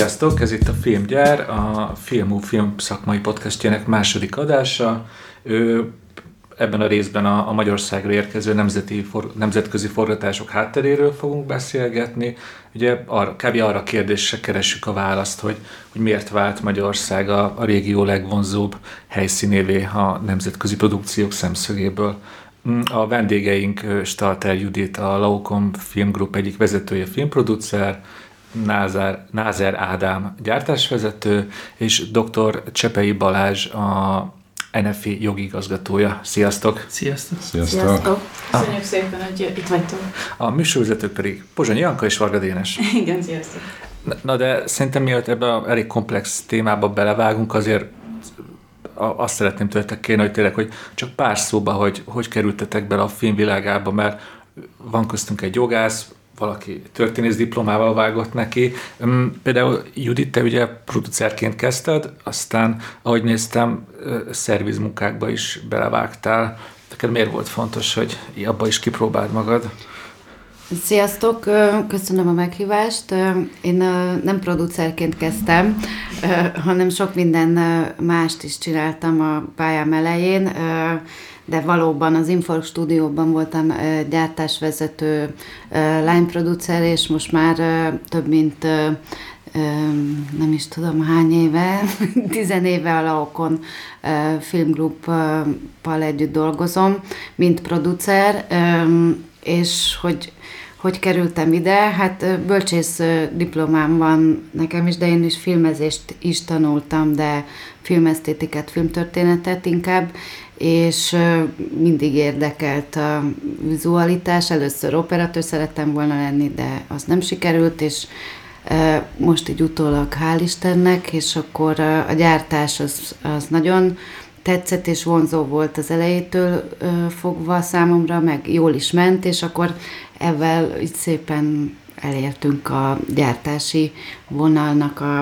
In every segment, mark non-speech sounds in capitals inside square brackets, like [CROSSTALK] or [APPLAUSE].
Sziasztok, ez itt a Filmgyár, a Filmú Film szakmai podcastjának második adása. Ő, ebben a részben a, a Magyarországra érkező nemzeti for, nemzetközi forgatások hátteréről fogunk beszélgetni. Ugye arra, kb. arra kérdésre keressük a választ, hogy, hogy miért vált Magyarország a, a régió legvonzóbb helyszínévé a nemzetközi produkciók szemszögéből. A vendégeink Stalter Judit, a Laukom Filmgroup egyik vezetője, filmproducer, Názer, Názer Ádám gyártásvezető, és dr. Csepei Balázs a NFI jogigazgatója. Sziasztok! Sziasztok! Sziasztok! Sziasztok. Köszönjük szépen, hogy itt vagytok. A műsorvezetők pedig Pozsonyi Janka és Varga Dénes. [LAUGHS] Igen, sziasztok! Na, na de szerintem mielőtt ebbe a elég komplex témába belevágunk, azért azt szeretném tőletek kérni, hogy tényleg, hogy csak pár szóba, hogy hogy kerültetek bele a filmvilágába, mert van köztünk egy jogász, valaki történész diplomával vágott neki. Például Judit, te ugye producerként kezdted, aztán, ahogy néztem, szervizmunkákba is belevágtál. Neked miért volt fontos, hogy abba is kipróbáld magad? Sziasztok, köszönöm a meghívást. Én nem producerként kezdtem, hanem sok minden mást is csináltam a pályám elején de valóban az Infor stúdióban voltam gyártásvezető lányproducer, és most már több mint nem is tudom hány éve, [LAUGHS] tizen éve a Laokon filmgruppal együtt dolgozom, mint producer, és hogy hogy kerültem ide? Hát bölcsész diplomám van nekem is, de én is filmezést is tanultam, de filmesztétikát, filmtörténetet inkább, és mindig érdekelt a vizualitás. Először operatőr szerettem volna lenni, de az nem sikerült, és most így utólag hál' Istennek, és akkor a gyártás az, az nagyon tetszett és vonzó volt az elejétől fogva számomra, meg jól is ment, és akkor ezzel így szépen elértünk a gyártási vonalnak a,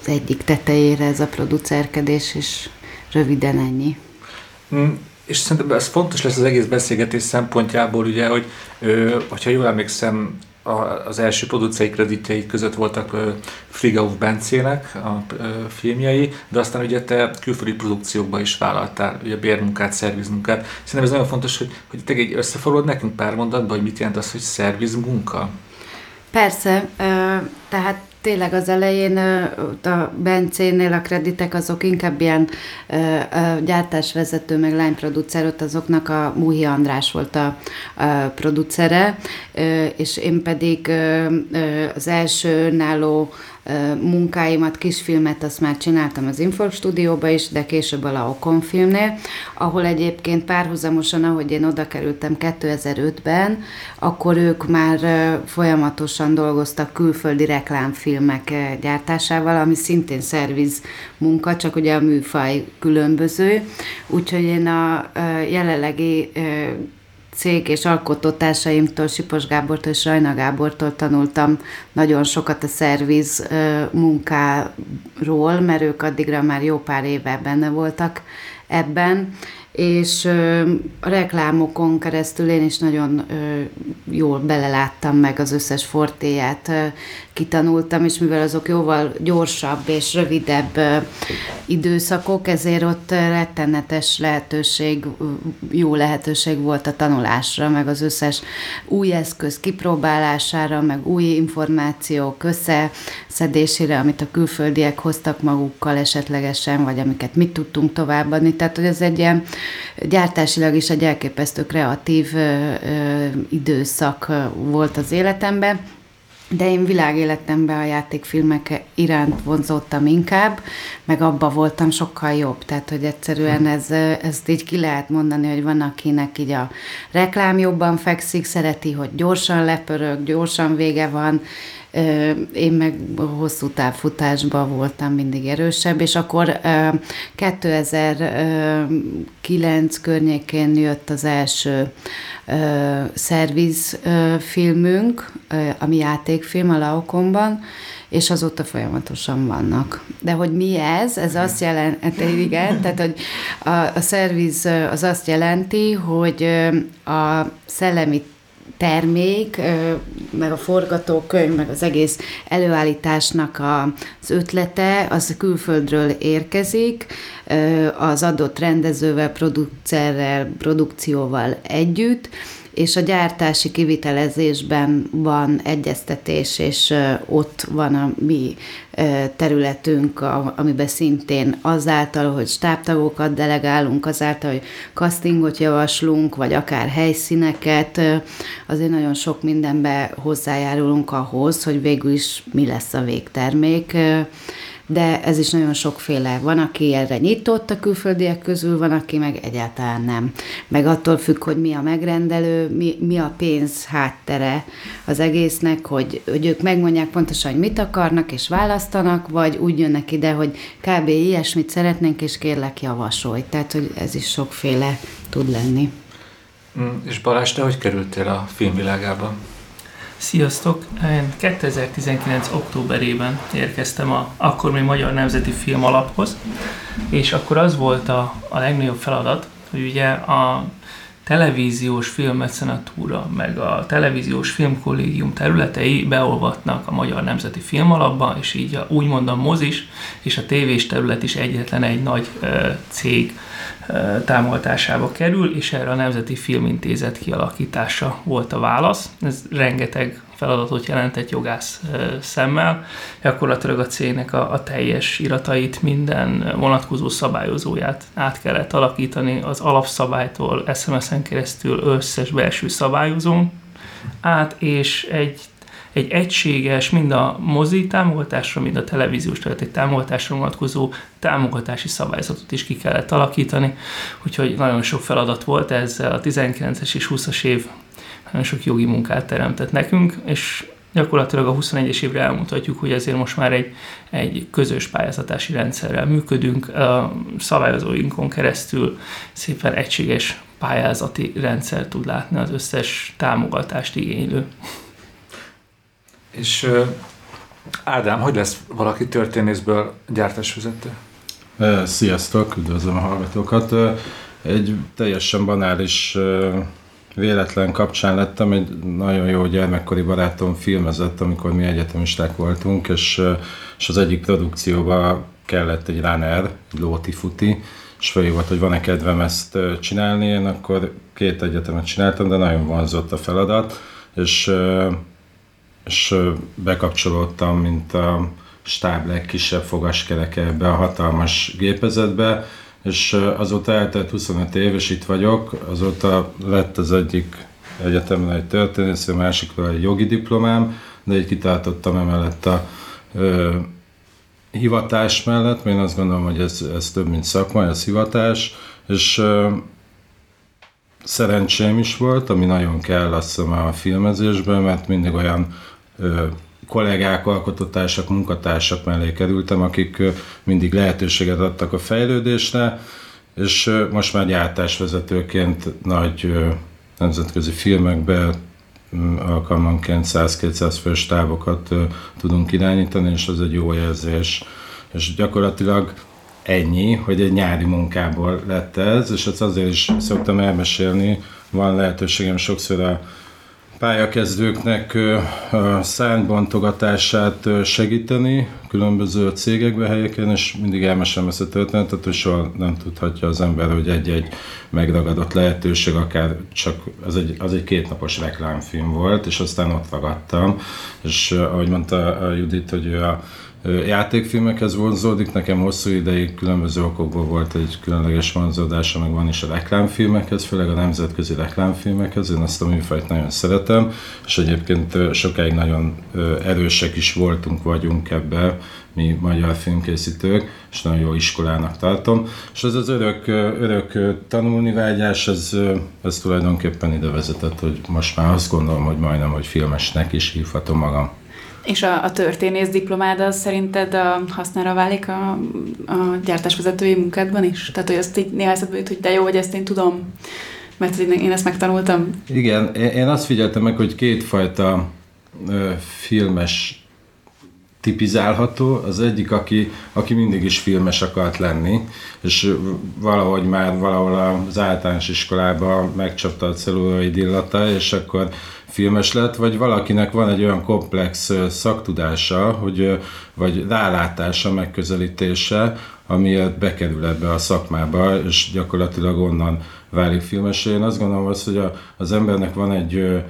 az egyik tetejére ez a producerkedés, és röviden ennyi. Mm, és szerintem ez fontos lesz az egész beszélgetés szempontjából, ugye, hogy hogyha jól emlékszem, az első producei kreditjei között voltak Frigauf Bencének a filmjei, de aztán ugye te külföldi produkciókba is vállaltál, ugye bérmunkát, szervizmunkát. Szerintem ez nagyon fontos, hogy, hogy te egy összeforod nekünk pár mondatban, hogy mit jelent az, hogy szervizmunka? Persze, tehát tényleg az elején a Bencénél a kreditek azok inkább ilyen gyártásvezető, meg lányproducer, ott azoknak a Múhi András volt a, a producere, és én pedig az első önálló munkáimat, kisfilmet azt már csináltam az Infor stúdióba is, de később a Laokon filmnél, ahol egyébként párhuzamosan, ahogy én oda kerültem 2005-ben, akkor ők már folyamatosan dolgoztak külföldi reklámfilmek gyártásával, ami szintén szerviz munka, csak ugye a műfaj különböző. Úgyhogy én a jelenlegi cég és alkotótársaimtól, Sipos Gábortól és Rajna Gábortól tanultam nagyon sokat a szerviz munkáról, mert ők addigra már jó pár éve benne voltak ebben, és a reklámokon keresztül én is nagyon jól beleláttam meg az összes fortéját, kitanultam, és mivel azok jóval gyorsabb és rövidebb időszakok, ezért ott rettenetes lehetőség, jó lehetőség volt a tanulásra, meg az összes új eszköz kipróbálására, meg új információk összeszedésére, amit a külföldiek hoztak magukkal esetlegesen, vagy amiket mi tudtunk továbbadni. Tehát, hogy ez egy ilyen gyártásilag is egy elképesztő kreatív időszak volt az életemben de én világéletemben a játékfilmek iránt vonzottam inkább, meg abba voltam sokkal jobb. Tehát, hogy egyszerűen ez, ezt így ki lehet mondani, hogy van, akinek így a reklám jobban fekszik, szereti, hogy gyorsan lepörög, gyorsan vége van, én meg hosszú távfutásban voltam mindig erősebb, és akkor 2009 környékén jött az első szerviz filmünk, ami játékfilm a Laokonban, és azóta folyamatosan vannak. De hogy mi ez? Ez azt jelenti, igen, tehát hogy a, a szerviz az azt jelenti, hogy a szellemi termék, meg a forgatókönyv, meg az egész előállításnak az ötlete, az külföldről érkezik, az adott rendezővel, producerrel, produkcióval együtt, és a gyártási kivitelezésben van egyeztetés, és ott van a mi területünk, amiben szintén azáltal, hogy stábtagokat delegálunk, azáltal, hogy castingot javaslunk, vagy akár helyszíneket, azért nagyon sok mindenbe hozzájárulunk ahhoz, hogy végül is mi lesz a végtermék de ez is nagyon sokféle. Van, aki erre nyitott a külföldiek közül, van, aki meg egyáltalán nem. Meg attól függ, hogy mi a megrendelő, mi, mi a pénz háttere az egésznek, hogy, hogy ők megmondják pontosan, hogy mit akarnak, és választanak, vagy úgy jönnek ide, hogy kb. ilyesmit szeretnénk, és kérlek javasolj. Tehát, hogy ez is sokféle tud lenni. Mm, és Balázs, te hogy kerültél a filmvilágába? Sziasztok! Én 2019. októberében érkeztem a akkor még Magyar Nemzeti Film Alaphoz, és akkor az volt a, a legnagyobb feladat, hogy ugye a televíziós filmmecenatúra, meg a televíziós filmkollégium területei beolvatnak a Magyar Nemzeti Filmalapba, és így a, úgymond a mozis és a tévés terület is egyetlen egy nagy ö, cég támogatásába kerül, és erre a Nemzeti Filmintézet kialakítása volt a válasz. Ez rengeteg feladatot jelentett jogász szemmel. Gyakorlatilag a cégnek a, a teljes iratait, minden vonatkozó szabályozóját át kellett alakítani az alapszabálytól SMS-en keresztül összes belső szabályozón át, és egy egy egységes, mind a mozi támogatásra, mind a televíziós területi támogatásra vonatkozó támogatási szabályzatot is ki kellett alakítani, úgyhogy nagyon sok feladat volt ezzel a 19-es és 20-as év nagyon sok jogi munkát teremtett nekünk, és gyakorlatilag a 21-es évre elmutatjuk, hogy ezért most már egy, egy közös pályázatási rendszerrel működünk, a szabályozóinkon keresztül szépen egységes pályázati rendszer tud látni az összes támogatást igénylő. És Ádám, hogy lesz valaki történészből gyártásvezető? Sziasztok, üdvözlöm a hallgatókat. Egy teljesen banális véletlen kapcsán lettem, egy nagyon jó gyermekkori barátom filmezett, amikor mi egyetemisták voltunk, és, és az egyik produkcióba kellett egy runner, egy lóti futi, és felhívott, hogy van-e kedvem ezt csinálni, én akkor két egyetemet csináltam, de nagyon vonzott a feladat, és és bekapcsolódtam, mint a stáb legkisebb fogaskereke ebbe a hatalmas gépezetbe, és azóta eltelt 25 év, és itt vagyok, azóta lett az egyik egyetemen egy történész, a másikról egy jogi diplomám, de így kitartottam emellett a ö, hivatás mellett, mert én azt gondolom, hogy ez, ez több, mint szakma, ez hivatás, és ö, szerencsém is volt, ami nagyon kell azt hiszem a filmezésben, mert mindig olyan kollégák, alkototársak, munkatársak mellé kerültem, akik mindig lehetőséget adtak a fejlődésre, és most már gyártásvezetőként nagy nemzetközi filmekbe alkalmanként 100-200 fős távokat tudunk irányítani, és az egy jó érzés. És gyakorlatilag ennyi, hogy egy nyári munkából lett ez, és ezt azért is szoktam elmesélni, van lehetőségem sokszor a pályakezdőknek szárnybontogatását segíteni különböző cégekbe, helyeken, és mindig elmesem ezt a történetet, hogy soha nem tudhatja az ember, hogy egy-egy megragadott lehetőség, akár csak az egy, az egy kétnapos reklámfilm volt, és aztán ott ragadtam, és ahogy mondta Judit, hogy a játékfilmekhez vonzódik, nekem hosszú ideig különböző okokból volt egy különleges vonzódása, meg van is a reklámfilmekhez, főleg a nemzetközi reklámfilmekhez, én azt a műfajt nagyon szeretem, és egyébként sokáig nagyon erősek is voltunk, vagyunk ebbe, mi magyar filmkészítők, és nagyon jó iskolának tartom. És ez az örök, örök tanulni vágyás, ez, ez tulajdonképpen ide vezetett, hogy most már azt gondolom, hogy majdnem, hogy filmesnek is hívhatom magam. És a, a történész diplomád az szerinted a, hasznára válik a, a gyártásvezetői munkádban is? Tehát, hogy azt így néha eszedbe hogy de jó, hogy ezt én tudom, mert én ezt megtanultam. Igen, én azt figyeltem meg, hogy kétfajta ö, filmes tipizálható, az egyik, aki, aki mindig is filmes akart lenni, és valahogy már valahol az általános iskolában megcsapta a celluloid illata, és akkor filmes lett, vagy valakinek van egy olyan komplex szaktudása, hogy, vagy rálátása, megközelítése, amiért bekerül ebbe a szakmába, és gyakorlatilag onnan válik filmes. Én azt gondolom, az, hogy a, az embernek van egy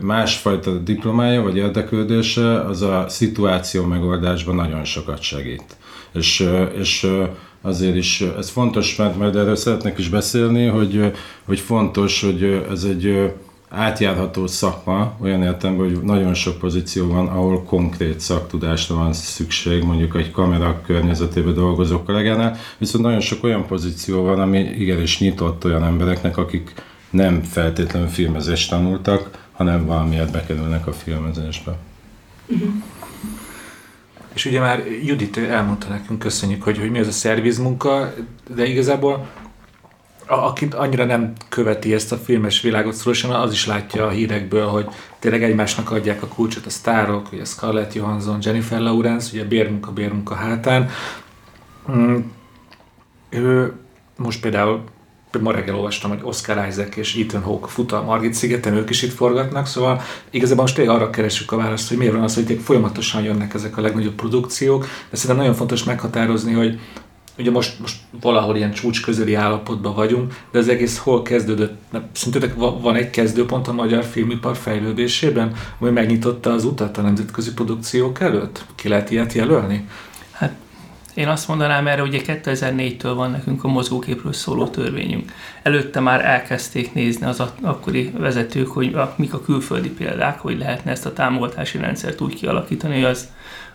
másfajta diplomája vagy érdeklődése, az a szituáció megoldásban nagyon sokat segít. És, és azért is ez fontos, mert majd erről szeretnék is beszélni, hogy, hogy fontos, hogy ez egy átjárható szakma, olyan értelemben, hogy nagyon sok pozíció van, ahol konkrét szaktudásra van szükség, mondjuk egy kamera környezetében dolgozó kollégánál, viszont nagyon sok olyan pozíció van, ami igenis nyitott olyan embereknek, akik nem feltétlenül filmezést tanultak, hanem valamiért bekerülnek a filmezésbe. Uh-huh. És ugye már Judit elmondta nekünk, köszönjük, hogy, hogy mi az a szervizmunka, de igazából aki annyira nem követi ezt a filmes világot szorosan, az is látja a hírekből, hogy tényleg egymásnak adják a kulcsot a sztárok, ugye Scarlett Johansson, Jennifer Lawrence, ugye bérmunka, bérmunka hátán. Mm, ő most például ma reggel olvastam, hogy Oscar Isaac és Ethan Hawke fut a Margit szigeten, ők is itt forgatnak, szóval igazából most tényleg arra keresünk a választ, hogy miért van az, hogy folyamatosan jönnek ezek a legnagyobb produkciók, de szerintem nagyon fontos meghatározni, hogy ugye most, most valahol ilyen csúcs közeli állapotban vagyunk, de az egész hol kezdődött? Szerintetek van egy kezdőpont a magyar filmipar fejlődésében, ami megnyitotta az utat a nemzetközi produkciók előtt? Ki lehet ilyet jelölni? Hát én azt mondanám erre, hogy 2004-től van nekünk a mozgóképről szóló törvényünk. Előtte már elkezdték nézni az akkori vezetők, hogy a, mik a külföldi példák, hogy lehetne ezt a támogatási rendszert úgy kialakítani, hogy az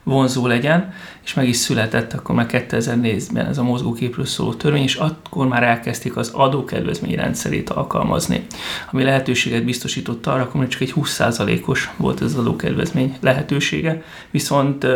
vonzó legyen, és meg is született akkor már 2004-ben ez a mozgóképről szóló törvény, és akkor már elkezdték az adókedvezmény rendszerét alkalmazni, ami lehetőséget biztosította arra, akkor csak egy 20%-os volt ez az adókedvezmény lehetősége, viszont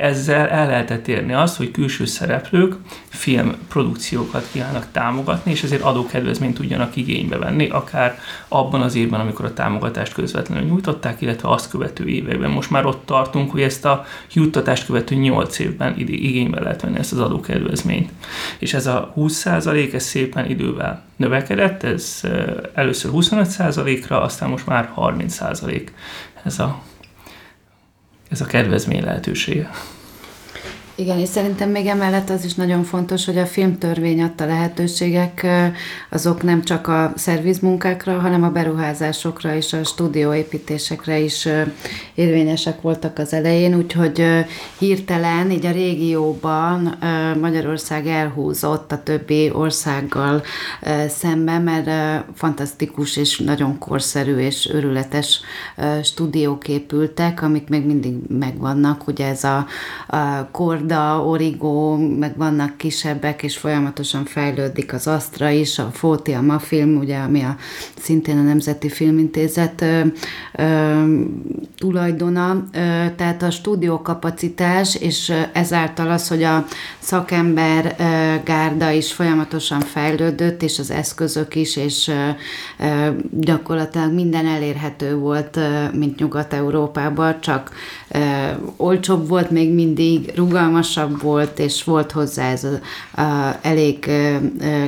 ezzel el lehetett érni azt, hogy külső szereplők filmprodukciókat kívánnak támogatni, és ezért adókedvezményt tudjanak igénybe venni, akár abban az évben, amikor a támogatást közvetlenül nyújtották, illetve azt követő években. Most már ott tartunk, hogy ezt a juttatást követő 8 évben igénybe lehet venni ezt az adókedvezményt. És ez a 20% ez szépen idővel növekedett, ez először 25%-ra, aztán most már 30% ez a ez a kedvezmény lehetősége. Igen, és szerintem még emellett az is nagyon fontos, hogy a filmtörvény adta lehetőségek azok nem csak a szervizmunkákra, hanem a beruházásokra és a stúdióépítésekre is érvényesek voltak az elején, úgyhogy hirtelen így a régióban Magyarország elhúzott a többi országgal szemben, mert fantasztikus és nagyon korszerű és örületes stúdiók épültek, amik még mindig megvannak, ugye ez a, a kor Korda, Origo, meg vannak kisebbek, és folyamatosan fejlődik az Astra is, a Fóti, a Mafilm, ugye, ami a, szintén a Nemzeti Filmintézet ö, ö, tulajdona, ö, tehát a stúdiókapacitás, és ezáltal az, hogy a szakember ö, gárda is folyamatosan fejlődött, és az eszközök is, és ö, ö, gyakorlatilag minden elérhető volt, ö, mint Nyugat-Európában, csak ö, olcsóbb volt még mindig, rugalmas rugalmasabb volt, és volt hozzá ez a, a elég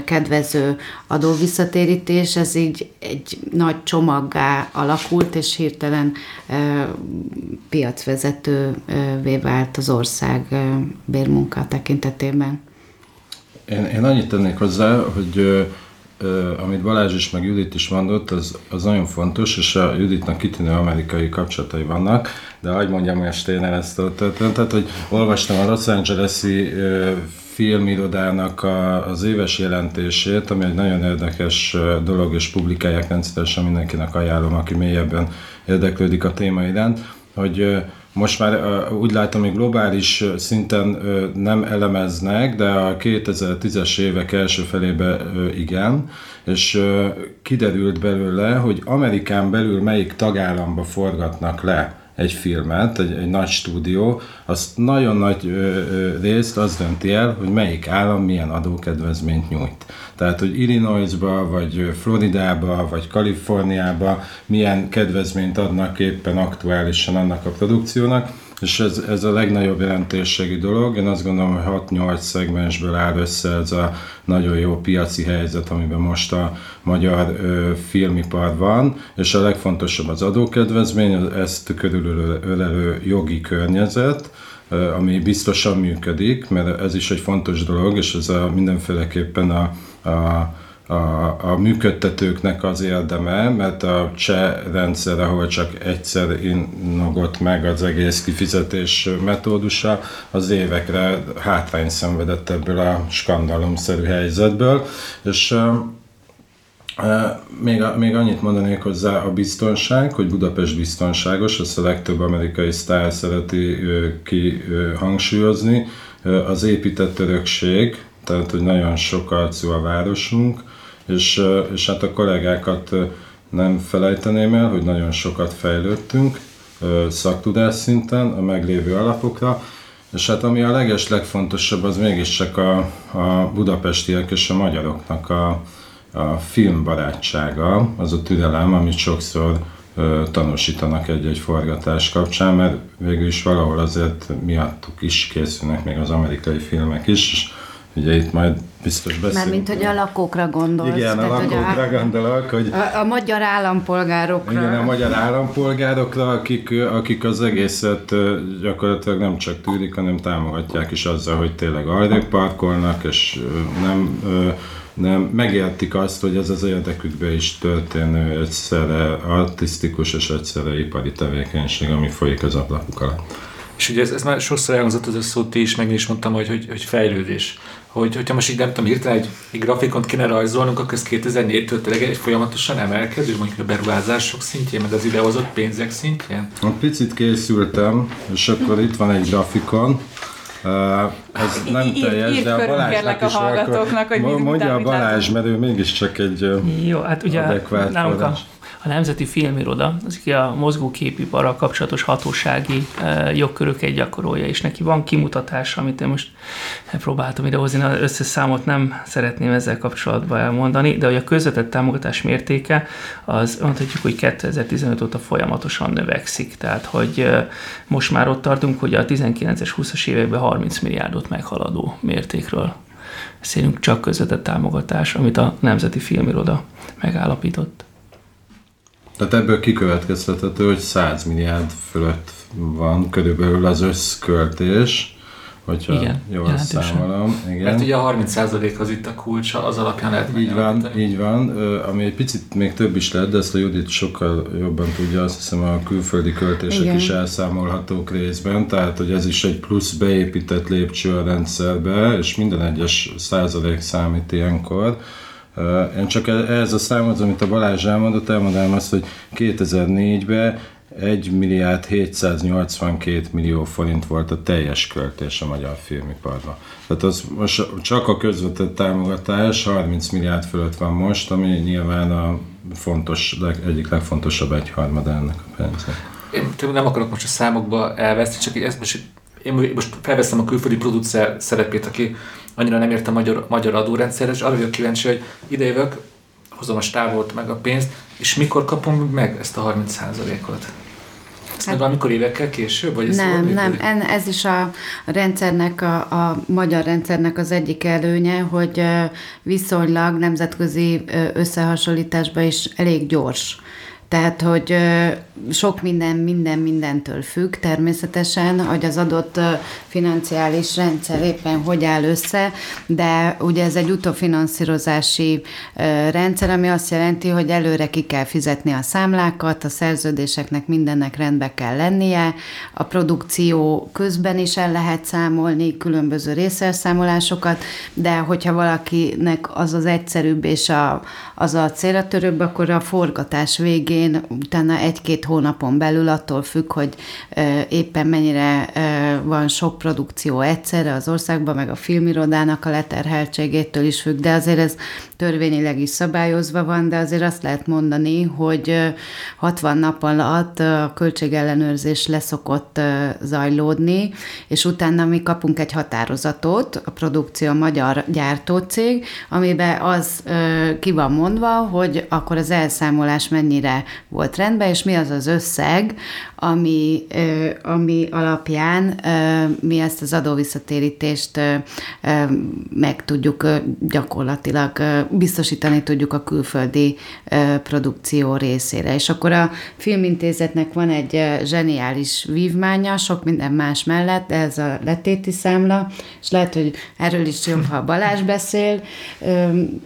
kedvező adóvisszatérítés, ez így egy nagy csomaggá alakult, és hirtelen piacvezetővé vált az ország bérmunka tekintetében. Én, én annyit tennék hozzá, hogy amit Balázs is, meg Judit is mondott, az, az nagyon fontos, és a Juditnak kitűnő amerikai kapcsolatai vannak, de hagyd mondjam most én ezt történetet, hogy olvastam a Los Angeles-i filmirodának a, az éves jelentését, ami egy nagyon érdekes dolog, és publikálják rendszeresen mindenkinek ajánlom, aki mélyebben érdeklődik a téma iránt, hogy most már úgy látom, hogy globális szinten nem elemeznek, de a 2010-es évek első felébe igen, és kiderült belőle, hogy Amerikán belül melyik tagállamba forgatnak le egy filmet, egy, egy nagy stúdió, azt nagyon nagy ö, ö, részt az dönti el, hogy melyik állam milyen adókedvezményt nyújt. Tehát, hogy Illinoisba, vagy Floridába, vagy Kaliforniába milyen kedvezményt adnak éppen aktuálisan annak a produkciónak, és ez, ez a legnagyobb jelentőségi dolog. Én azt gondolom, hogy 6-8 szegmensből áll össze ez a nagyon jó piaci helyzet, amiben most a magyar ö, filmipar van, és a legfontosabb az adókedvezmény, ezt körülölelő jogi környezet, ami biztosan működik, mert ez is egy fontos dolog, és ez a mindenféleképpen a, a a, a működtetőknek az érdeme, mert a cseh rendszer, ahol csak egyszer innogott meg az egész kifizetés metódusa, az évekre hátrány szenvedett ebből a skandalomszerű helyzetből, és még, még annyit mondanék hozzá a biztonság, hogy Budapest biztonságos, ezt a legtöbb amerikai sztár szereti ki hangsúlyozni. Az épített örökség, tehát hogy nagyon sok arcú a városunk, és, és hát a kollégákat nem felejteném el, hogy nagyon sokat fejlődtünk szaktudás szinten a meglévő alapokra, és hát ami a leges legfontosabb, az mégiscsak a, a budapestiek és a magyaroknak a, a filmbarátsága, az a türelem, amit sokszor ö, tanúsítanak egy-egy forgatás kapcsán, mert végül is valahol azért miattuk is készülnek még az amerikai filmek is, és ugye itt majd biztos beszélünk. Mármint, hogy a lakókra gondolsz. Igen, a lakókra a, gondolok, hogy... A, a magyar állampolgárokra. Igen, a magyar állampolgárokra, akik, akik az egészet gyakorlatilag nem csak tűrik, hanem támogatják is azzal, hogy tényleg arrébb parkolnak, és nem nem megértik azt, hogy ez az érdekükbe is történő egyszerre artistikus és egyszerre ipari tevékenység, ami folyik az ablakuk alatt. És ugye ez, ez már sokszor elhangzott az a szót, ti is, meg is mondtam, hogy, hogy, hogy fejlődés. Hogy, hogyha most így nem tudom, hirtelen egy, egy grafikont kéne rajzolnunk, akkor ez 2004-től tényleg egy folyamatosan emelkedő, mondjuk a beruházások szintjén, meg az idehozott pénzek szintjén? Picit készültem, és akkor itt van egy grafikon, ez nem ír, teljes, ír de a Balázsnak a hallgatóknak, hogy mondja a Balázs, mert ő mégiscsak egy Jó, hát ugye nálunk a, a Nemzeti Filmiroda, az aki a mozgóképiparral kapcsolatos hatósági e, jogköröket gyakorolja, és neki. Van kimutatása, amit én most próbáltam idehozni, az összes számot nem szeretném ezzel kapcsolatban elmondani, de hogy a közvetett támogatás mértéke, az mondhatjuk, hogy 2015 óta folyamatosan növekszik, tehát hogy e, most már ott tartunk, hogy a 19-es, 20-as években 30 milliárdot meghaladó mértékről beszélünk. Csak közvetett támogatás, amit a Nemzeti Filmiroda megállapított. Tehát ebből kikövetkeztethető, hogy 100 milliárd fölött van körülbelül az összköltés, hogyha igen, jól számolom. Igen. Mert ugye a 30% az itt a kulcsa, az alapján lehet Így van, így van, ami egy picit még több is lehet, de ezt a Judit sokkal jobban tudja, azt hiszem a külföldi költések igen. is elszámolhatók részben, tehát hogy ez is egy plusz beépített lépcső a rendszerbe, és minden egyes százalék számít ilyenkor. Én csak e- ehhez a számhoz, amit a Balázs elmondott, elmondanám azt, hogy 2004-ben 1 milliárd 782 millió forint volt a teljes költés a magyar filmiparban. Tehát az most csak a közvetett támogatás 30 milliárd fölött van most, ami nyilván a fontos, leg, egyik legfontosabb egyharmad ennek a pénznek. Én nem akarok most a számokba elveszni, csak ezt most, én most felveszem a külföldi producer szerepét, aki annyira nem ért a magyar, magyar adórendszerre, és arra vagyok kíváncsi, hogy idejövök, hozom a stávot, meg a pénzt, és mikor kapom meg ezt a 30%-ot? Ezt hát, valamikor évekkel később? Vagy ez nem, nem, en, ez is a rendszernek, a, a magyar rendszernek az egyik előnye, hogy viszonylag nemzetközi összehasonlításban is elég gyors. Tehát, hogy sok minden, minden mindentől függ természetesen, hogy az adott financiális rendszer éppen hogy áll össze, de ugye ez egy utófinanszírozási rendszer, ami azt jelenti, hogy előre ki kell fizetni a számlákat, a szerződéseknek mindennek rendbe kell lennie, a produkció közben is el lehet számolni különböző részelszámolásokat, de hogyha valakinek az az egyszerűbb és a, az a célra törőbb, akkor a forgatás végén utána egy-két hónapon belül, attól függ, hogy éppen mennyire van sok produkció egyszerre az országban, meg a filmirodának a leterheltségétől is függ, de azért ez törvényileg is szabályozva van, de azért azt lehet mondani, hogy 60 nap alatt a költségellenőrzés leszokott zajlódni, és utána mi kapunk egy határozatot, a produkció a magyar gyártócég, amiben az ki van mondva, hogy akkor az elszámolás mennyire volt rendben, és mi az az összeg, ami, ami alapján mi ezt az adóvisszatérítést meg tudjuk gyakorlatilag biztosítani tudjuk a külföldi produkció részére. És akkor a filmintézetnek van egy zseniális vívmánya, sok minden más mellett, ez a letéti számla, és lehet, hogy erről is jobb, ha Balázs beszél.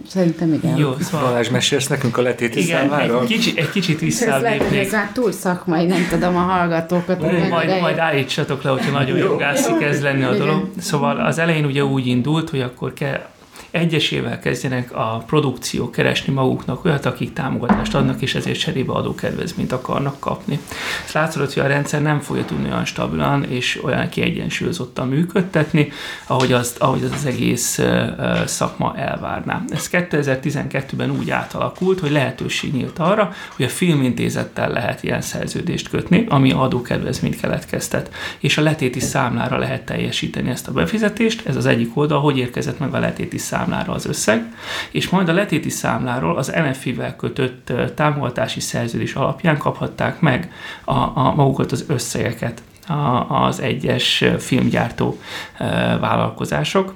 Szerintem igen. Jó, szóval Balázs, mesélsz nekünk a letéti igen, számláról? Egy, kicsi, egy kicsit visszalépnék. Ez már túl szakmai, nem tudom a hallgatókat. Majd, majd, majd állítsatok le, hogyha nagyon jogászik ez lenni a dolog. Szóval az elején ugye úgy indult, hogy akkor kell egyesével kezdjenek a produkciók keresni maguknak olyat, akik támogatást adnak, és ezért cserébe adókedvezményt akarnak kapni. Ez látszott, hogy a rendszer nem fogja tudni olyan stabilan és olyan kiegyensúlyozottan működtetni, ahogy, azt, ahogy az, az egész szakma elvárná. Ez 2012-ben úgy átalakult, hogy lehetőség nyílt arra, hogy a filmintézettel lehet ilyen szerződést kötni, ami adókedvezményt keletkeztet, és a letéti számlára lehet teljesíteni ezt a befizetést. Ez az egyik oldal, hogy érkezett meg a letéti számlára számlára az összeg, és majd a letéti számláról az NFI-vel kötött támogatási szerződés alapján kaphatták meg a, a magukat az összegeket az egyes filmgyártó vállalkozások.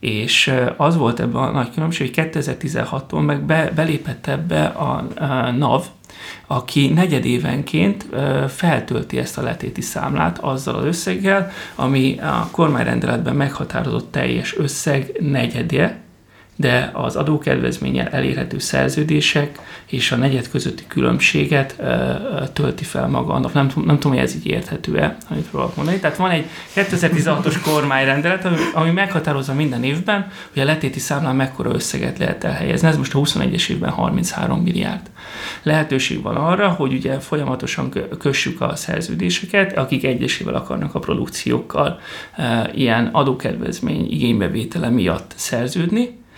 És az volt ebben a nagy különbség, hogy 2016-tól meg be, belépett ebbe a, a NAV, aki negyedévenként feltölti ezt a letéti számlát azzal az összeggel, ami a kormányrendeletben meghatározott teljes összeg negyedje, de az adókedvezménnyel elérhető szerződések és a negyed közötti különbséget tölti fel maga annak. Nem, nem tudom, hogy ez így érthető-e, amit próbálok mondani. Tehát van egy 2016-os kormányrendelet, ami, ami meghatározza minden évben, hogy a letéti számlán mekkora összeget lehet elhelyezni. Ez most a 21-es évben 33 milliárd. Lehetőség van arra, hogy ugye folyamatosan kössük a szerződéseket, akik egyesével akarnak a produkciókkal e, ilyen adókedvezmény igénybevétele miatt szerződni,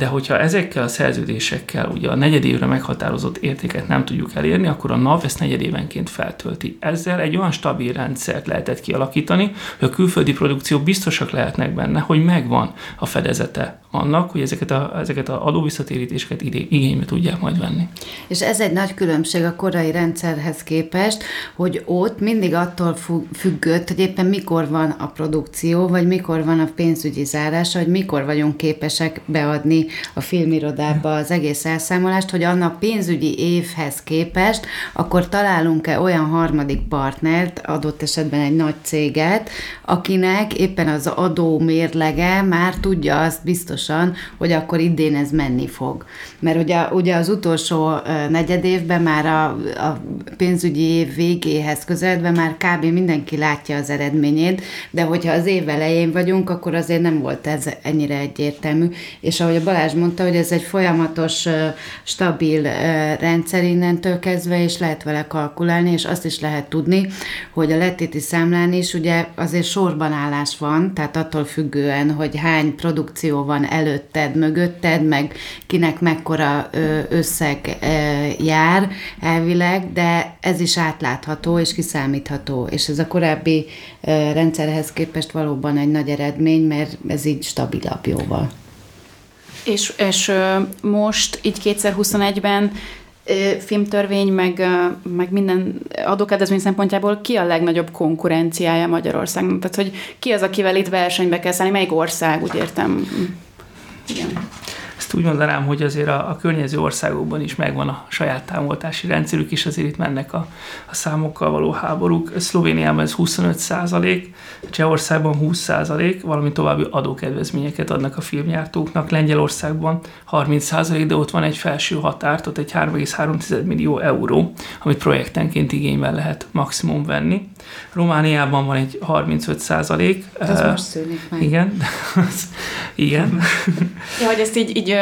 de hogyha ezekkel a szerződésekkel ugye a negyedévre meghatározott értéket nem tudjuk elérni, akkor a NAV ezt negyedévenként feltölti. Ezzel egy olyan stabil rendszert lehetett kialakítani, hogy a külföldi produkció biztosak lehetnek benne, hogy megvan a fedezete annak, hogy ezeket a, ezeket a adóvisszatérítéseket igénybe tudják majd venni. És ez egy nagy különbség a korai rendszerhez képest, hogy ott mindig attól függött, hogy éppen mikor van a produkció, vagy mikor van a pénzügyi zárása, hogy mikor vagyunk képesek beadni a filmirodába az egész elszámolást, hogy annak pénzügyi évhez képest, akkor találunk-e olyan harmadik partnert, adott esetben egy nagy céget, akinek éppen az adó mérlege már tudja azt biztosan, hogy akkor idén ez menni fog. Mert ugye, ugye az utolsó negyed évben már a, a pénzügyi év végéhez közeledve már kb. mindenki látja az eredményét, de hogyha az év elején vagyunk, akkor azért nem volt ez ennyire egyértelmű. És ahogy a Balázs mondta, hogy ez egy folyamatos, stabil rendszer innentől kezdve, és lehet vele kalkulálni, és azt is lehet tudni, hogy a letéti számlán is ugye azért sorban állás van, tehát attól függően, hogy hány produkció van előtted, mögötted, meg kinek mekkora összeg jár elvileg, de ez is átlátható és kiszámítható, és ez a korábbi rendszerhez képest valóban egy nagy eredmény, mert ez így stabilabb jóval. És, és most így 2021-ben filmtörvény, meg, meg minden adókedvezmény szempontjából ki a legnagyobb konkurenciája Magyarországnak? Tehát, hogy ki az, akivel itt versenybe kell szállni, melyik ország, úgy értem. Igen ezt úgy mondanám, hogy azért a, a környező országokban is megvan a saját támogatási rendszerük, és azért itt mennek a, a számokkal való háborúk. Szlovéniában ez 25 százalék, Csehországban 20 százalék, valamint további adókedvezményeket adnak a filmjártóknak. Lengyelországban 30 százalék, de ott van egy felső határt, ott egy 3,3 millió euró, amit projektenként igénybe lehet maximum venni. Romániában van egy 35 százalék. Ez uh, most szűnik meg. Igen. igen. ja, hogy ezt így, így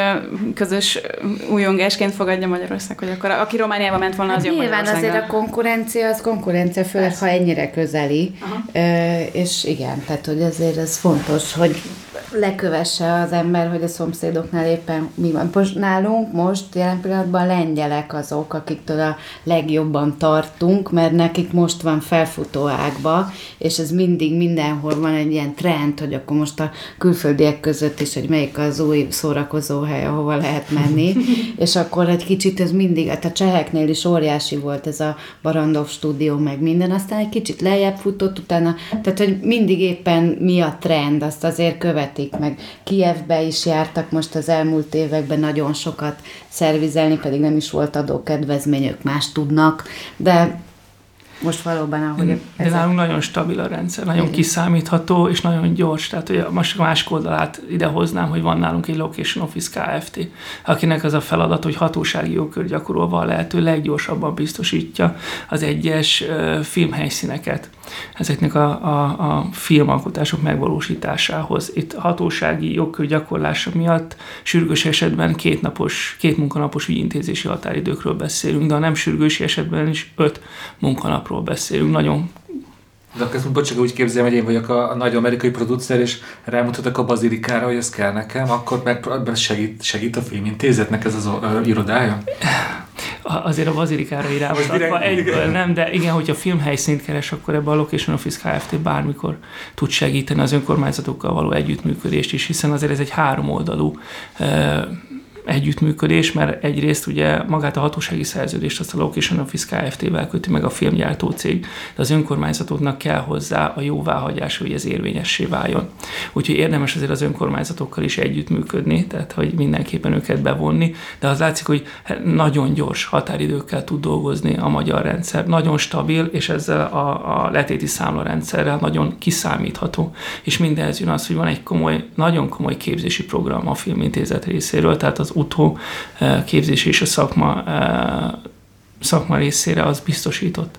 közös újongásként fogadja Magyarország, hogy akkor aki Romániába ment volna, az hát jó Nyilván azért a konkurencia, az konkurencia, főleg ha ennyire közeli. Uh, és igen, tehát hogy azért ez fontos, hogy lekövesse az ember, hogy a szomszédoknál éppen mi van. Most nálunk most jelen pillanatban lengyelek azok, akiktől a legjobban tartunk, mert nekik most van felfutó ágba, és ez mindig mindenhol van egy ilyen trend, hogy akkor most a külföldiek között is, hogy melyik az új szórakozó hely, ahova lehet menni, [LAUGHS] és akkor egy kicsit ez mindig, hát a cseheknél is óriási volt ez a Barandov stúdió, meg minden, aztán egy kicsit lejjebb futott utána, tehát hogy mindig éppen mi a trend, azt azért követik, meg Kievbe is jártak most az elmúlt években nagyon sokat szervizelni, pedig nem is volt adókedvezmény, ők más tudnak, de most valóban, ahogy De ezek... nálunk nagyon stabil a rendszer, nagyon Igen. kiszámítható és nagyon gyors. Tehát hogy most a másik oldalát idehoznám, hogy van nálunk egy Location Office Kft., akinek az a feladat, hogy hatósági jogkör gyakorolva a lehető leggyorsabban biztosítja az egyes filmhelyszíneket ezeknek a, a, a filmalkotások megvalósításához. Itt hatósági jogkör gyakorlása miatt sürgős esetben két, napos, két munkanapos ügyintézési határidőkről beszélünk, de a nem sürgős esetben is öt munkanapról beszélünk. Nagyon De akkor ezt bocs, csak úgy képzelem, hogy én vagyok a, a nagy amerikai producer, és rámutatok a bazilikára, hogy ez kell nekem, akkor meg segít, segít a filmintézetnek ez az ö, irodája? Azért a bazilikára irányoztatva egyből nem, de igen, hogyha filmhelyszínt keres, akkor ebbe a Location Office Kft. bármikor tud segíteni az önkormányzatokkal való együttműködést is, hiszen azért ez egy háromoldalú együttműködés, mert egyrészt ugye magát a hatósági szerződést azt a Location Office Kft-vel köti meg a filmgyártó cég, de az önkormányzatoknak kell hozzá a jóváhagyás, hogy ez érvényessé váljon. Úgyhogy érdemes azért az önkormányzatokkal is együttműködni, tehát hogy mindenképpen őket bevonni, de az látszik, hogy nagyon gyors határidőkkel tud dolgozni a magyar rendszer, nagyon stabil, és ezzel a, a letéti számlarendszerrel nagyon kiszámítható. És mindez jön az, hogy van egy komoly, nagyon komoly képzési program a Filmintézet részéről, tehát az utó eh, képzés és a szakma, eh, szakma részére az biztosított.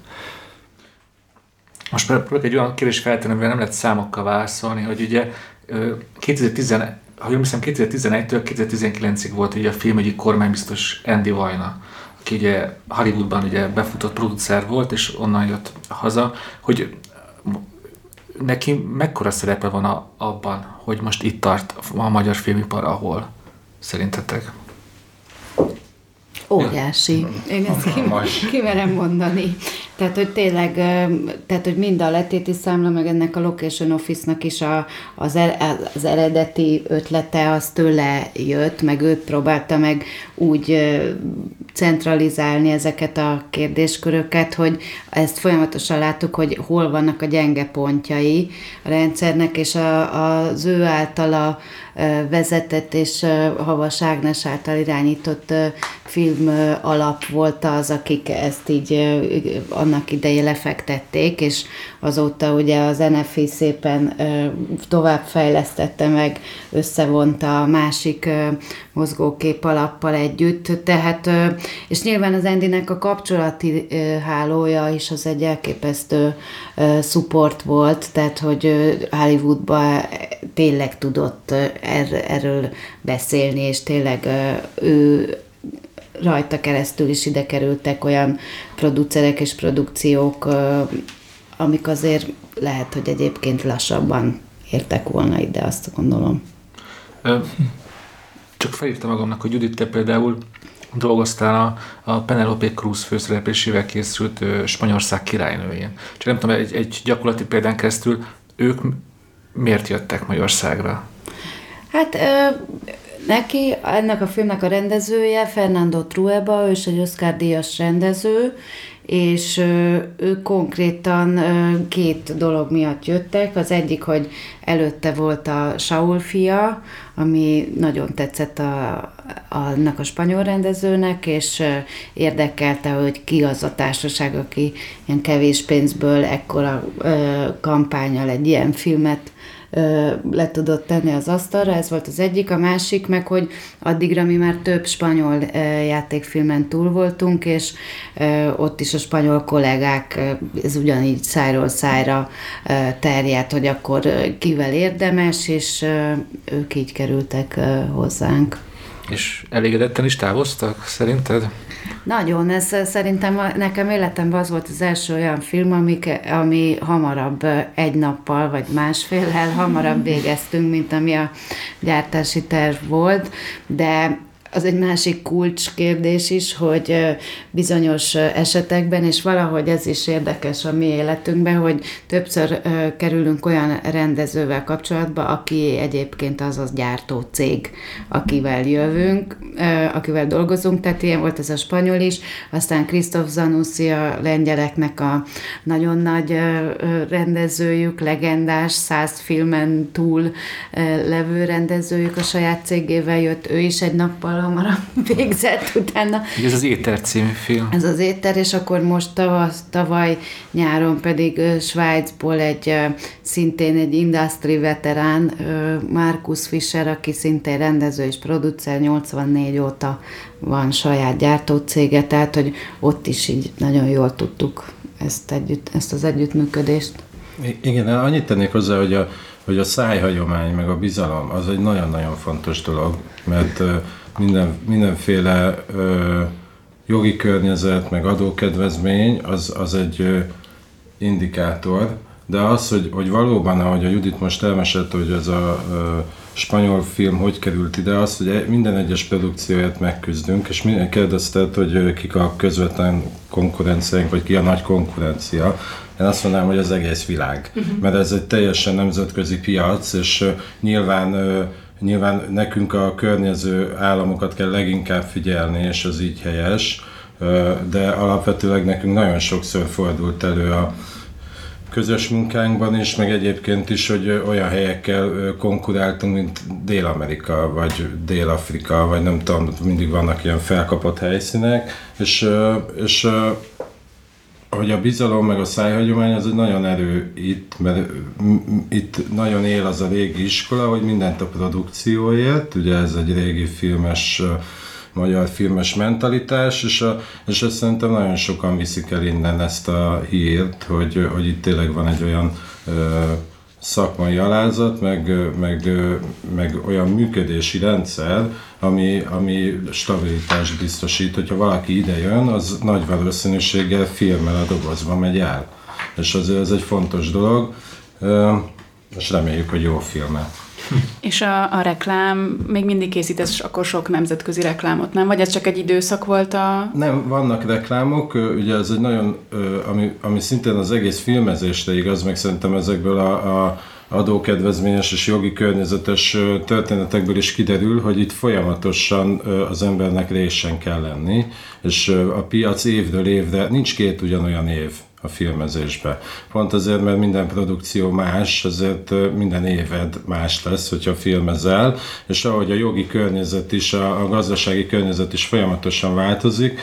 Most próbálok egy olyan kérdést feltenni, amivel nem lehet számokkal válaszolni, hogy ugye ö, 2010, ha jól hiszem, 2011-től 2019-ig volt ugye a filmügyi kormánybiztos Andy Vajna, aki ugye Hollywoodban ugye befutott producer volt, és onnan jött haza, hogy neki mekkora szerepe van a, abban, hogy most itt tart a magyar filmipar, ahol szerintetek? Óriási. Én ezt ki, Most. kimerem mondani. Tehát, hogy tényleg, tehát, hogy mind a letéti számla, meg ennek a Location Office-nak is a, az, er, az eredeti ötlete az tőle jött, meg őt próbálta meg úgy centralizálni ezeket a kérdésköröket, hogy ezt folyamatosan láttuk, hogy hol vannak a gyenge pontjai a rendszernek, és a, az ő általa vezetett és Havas Ágnes által irányított film alap volt az, akik ezt így annak idején lefektették, és azóta ugye az NFI szépen továbbfejlesztette meg, összevonta a másik mozgókép alappal együtt, tehát, és nyilván az Endinek a kapcsolati hálója is az egy elképesztő support volt, tehát, hogy Hollywoodba tényleg tudott er, erről beszélni, és tényleg ő rajta keresztül is ide kerültek olyan producerek és produkciók, amik azért lehet, hogy egyébként lassabban értek volna ide, azt gondolom. Csak felírtam magamnak, hogy Judit, te például dolgoztál a, a Penelope Cruz főszereplésével készült ö, Spanyolország királynőjén. Csak nem tudom, egy, egy gyakorlati példán keresztül ők miért jöttek Magyarországra? Hát ö, neki, ennek a filmnek a rendezője Fernando Trueba, ő is egy Oscar díjas rendező, és ők konkrétan két dolog miatt jöttek. Az egyik, hogy előtte volt a Saul fia, ami nagyon tetszett a, annak a spanyol rendezőnek, és érdekelte, hogy ki az a társaság, aki ilyen kevés pénzből ekkora ö, kampányal egy ilyen filmet le tudott tenni az asztalra, ez volt az egyik, a másik meg, hogy addigra mi már több spanyol játékfilmen túl voltunk, és ott is a spanyol kollégák, ez ugyanígy szájról szájra terjedt, hogy akkor kivel érdemes, és ők így kerültek hozzánk. És elégedetten is távoztak, szerinted? Nagyon, ez szerintem nekem életemben az volt az első olyan film, amik, ami hamarabb egy nappal vagy másféllel hamarabb [LAUGHS] végeztünk, mint ami a gyártási terv volt, de az egy másik kulcskérdés is, hogy bizonyos esetekben, és valahogy ez is érdekes a mi életünkben, hogy többször kerülünk olyan rendezővel kapcsolatba, aki egyébként az az gyártó cég, akivel jövünk, akivel dolgozunk, tehát ilyen volt ez a spanyol is, aztán Krisztof Zanussi a lengyeleknek a nagyon nagy rendezőjük, legendás, száz filmen túl levő rendezőjük a saját cégével jött, ő is egy nappal hamarabb [LAUGHS] végzett utána. Ez az Éter című film. Ez az Éter, és akkor most tavasz, tavaly nyáron pedig Svájcból egy szintén egy industry veterán, Markus Fischer, aki szintén rendező és producer, 84 óta van saját gyártócége, tehát hogy ott is így nagyon jól tudtuk ezt, együtt, ezt az együttműködést. Igen, annyit tennék hozzá, hogy a, hogy a szájhagyomány, meg a bizalom, az egy nagyon-nagyon fontos dolog, mert minden, mindenféle ö, jogi környezet, meg adókedvezmény, az, az egy ö, indikátor, de az, hogy, hogy valóban, ahogy a Judit most elmesélte, hogy ez a ö, spanyol film hogy került ide, az, hogy e, minden egyes produkcióját megküzdünk, és minden kérdezted, hogy kik a közvetlen konkurenciáink, vagy ki a nagy konkurencia. Én azt mondanám, hogy az egész világ. Uh-huh. Mert ez egy teljesen nemzetközi piac, és nyilván Nyilván nekünk a környező államokat kell leginkább figyelni, és az így helyes, de alapvetőleg nekünk nagyon sokszor fordult elő a közös munkánkban is, meg egyébként is, hogy olyan helyekkel konkuráltunk, mint Dél-Amerika, vagy Dél-Afrika, vagy nem tudom, mindig vannak ilyen felkapott helyszínek, és, és hogy a bizalom meg a szájhagyomány az egy nagyon erő itt, mert itt nagyon él az a régi iskola, hogy mindent a produkcióért, ugye ez egy régi filmes, magyar filmes mentalitás, és, a, és ezt szerintem nagyon sokan viszik el innen ezt a hírt, hogy, hogy itt tényleg van egy olyan szakmai alázat, meg, meg, meg olyan működési rendszer, ami, ami stabilitást biztosít. Hogyha valaki ide jön, az nagy valószínűséggel filmmel a dobozba megy el. És azért ez egy fontos dolog, és reméljük, hogy jó filmet. [LAUGHS] És a, a reklám, még mindig készítesz akkor sok nemzetközi reklámot, nem? Vagy ez csak egy időszak volt a... Nem, vannak reklámok, ugye ez egy nagyon, ami, ami szintén az egész filmezésre igaz, meg szerintem ezekből a, a adókedvezményes és jogi környezetes történetekből is kiderül, hogy itt folyamatosan az embernek résen kell lenni, és a piac évről évre, nincs két ugyanolyan év a filmezésbe. Pont azért, mert minden produkció más, azért minden éved más lesz, hogyha filmezel, és ahogy a jogi környezet is, a, a gazdasági környezet is folyamatosan változik,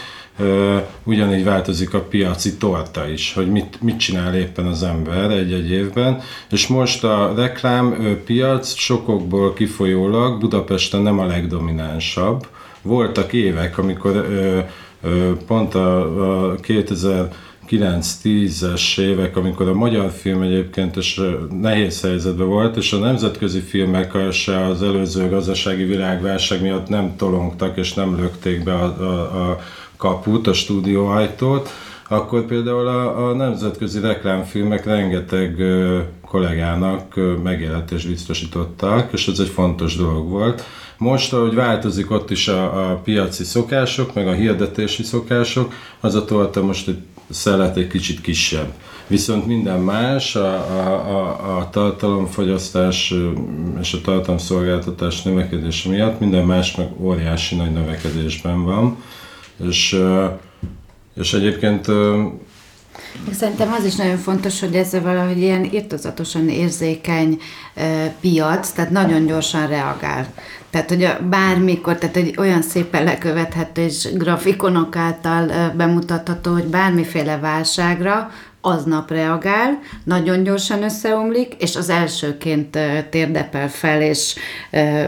ugyanígy változik a piaci torta is, hogy mit, mit csinál éppen az ember egy-egy évben, és most a reklám piac sokokból kifolyólag Budapesten nem a legdominánsabb. Voltak évek, amikor pont a, a 2000 9-10-es évek, amikor a magyar film egyébként is nehéz helyzetben volt, és a nemzetközi filmek se az előző gazdasági világválság miatt nem tolongtak és nem lökték be a, a, a kaput, a stúdióajtót, akkor például a, a nemzetközi reklámfilmek rengeteg ö, kollégának ö, megjelentést biztosítottak, és ez egy fontos dolog volt. Most, ahogy változik ott is a, a piaci szokások, meg a hirdetési szokások, az a torta most egy szelet egy kicsit kisebb. Viszont minden más, a, a, a, a tartalomfogyasztás és a tartalomszolgáltatás növekedése miatt minden más meg óriási nagy növekedésben van. És, és egyébként Szerintem az is nagyon fontos, hogy ez valahogy ilyen irtozatosan érzékeny piac, tehát nagyon gyorsan reagál. Tehát, hogy bármikor, tehát egy olyan szépen lekövethető és grafikonok által bemutatható, hogy bármiféle válságra aznap reagál, nagyon gyorsan összeomlik, és az elsőként térdepel fel, és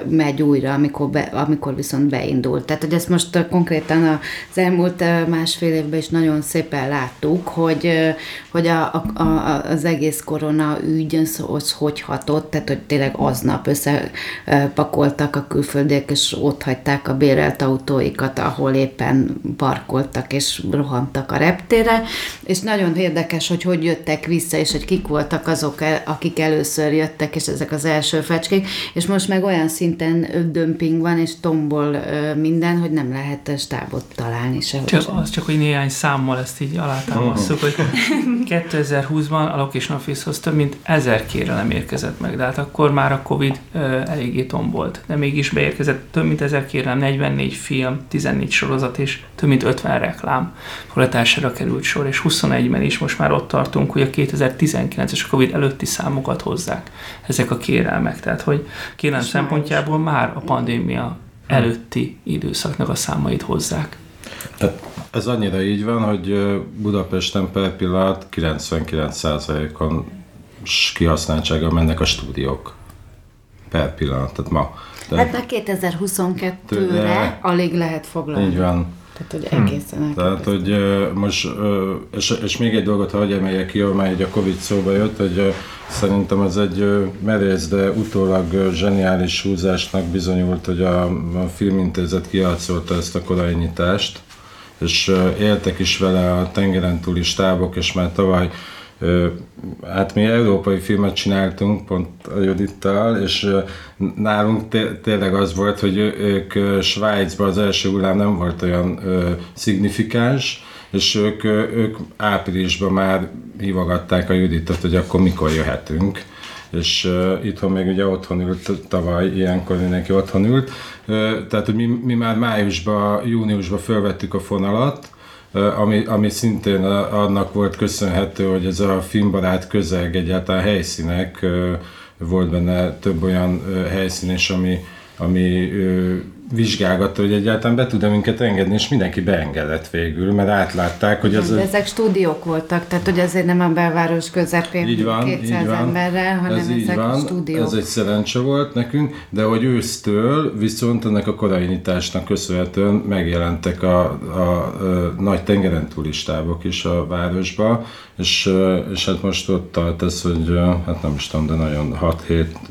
megy újra, amikor, be, amikor viszont beindul. Tehát, hogy ezt most konkrétan az elmúlt másfél évben is nagyon szépen láttuk, hogy, hogy a, a, a, az egész korona ügy az hogy hatott, tehát, hogy tényleg aznap összepakoltak a külföldiek, és ott hagyták a bérelt autóikat, ahol éppen parkoltak, és rohantak a reptére, és nagyon érdekes, hogy hogy jöttek vissza, és hogy kik voltak azok, akik először jöttek, és ezek az első fecskék, és most meg olyan szinten dömping van, és tombol minden, hogy nem lehet stábot találni se. Csak, az csak, hogy néhány számmal ezt így alátámasztjuk, hogy 2020-ban a Location Office-hoz több mint ezer kérelem érkezett meg, de hát akkor már a Covid eléggé tombolt. De mégis beérkezett több mint ezer kérelem, 44 film, 14 sorozat és több mint 50 reklám forgatására került sor, és 21-ben is most már ott tartunk, hogy a 2019-es Covid előtti számokat hozzák ezek a kérelmek. Tehát, hogy kérelem szempontjából már a pandémia előtti időszaknak a számait hozzák. Tehát ez annyira így van, hogy Budapesten per pillanat 99%-on kihasználtsága mennek a stúdiók per pillanat, tehát ma. De hát a 2022-re alig lehet foglalni. Így van. Tehát, hogy egészen hmm. Tehát, hogy most, és, és még egy dolgot hagyj emeljek ki, amely egy a Covid szóba jött, hogy szerintem ez egy merész, de utólag zseniális húzásnak bizonyult, hogy a, a filmintézet kiátszolta ezt a korai nyitást, és éltek is vele a tengeren túli stábok, és már tavaly Hát mi európai filmet csináltunk pont a Judittal, és nálunk tényleg az volt, hogy ők Svájcban az első hullám nem volt olyan szignifikáns, és ők, ők áprilisban már hívogatták a Juditot, hogy akkor mikor jöhetünk. És uh, itthon még ugye otthon ült tavaly, ilyenkor mindenki otthon ült, uh, tehát hogy mi, mi már májusban, júniusban felvettük a fonalat, ami, ami szintén annak volt köszönhető, hogy ez a filmbarát közeg, egyáltalán helyszínek, volt benne több olyan helyszín is, ami, ami vizsgálgatta, hogy egyáltalán be tud-e minket engedni, és mindenki beengedett végül, mert átlátták, hogy az... De ezek stúdiók voltak, tehát hogy azért nem a belváros közepén így van, 200 így van. emberrel, hanem ez ezek van, stúdiók. Ez egy szerencse volt nekünk, de hogy ősztől viszont ennek a korai nyitásnak köszönhetően megjelentek a, a, a nagy tengeren turistábok is a városba, és, és hát most ott tart ez, hogy hát nem is tudom, de nagyon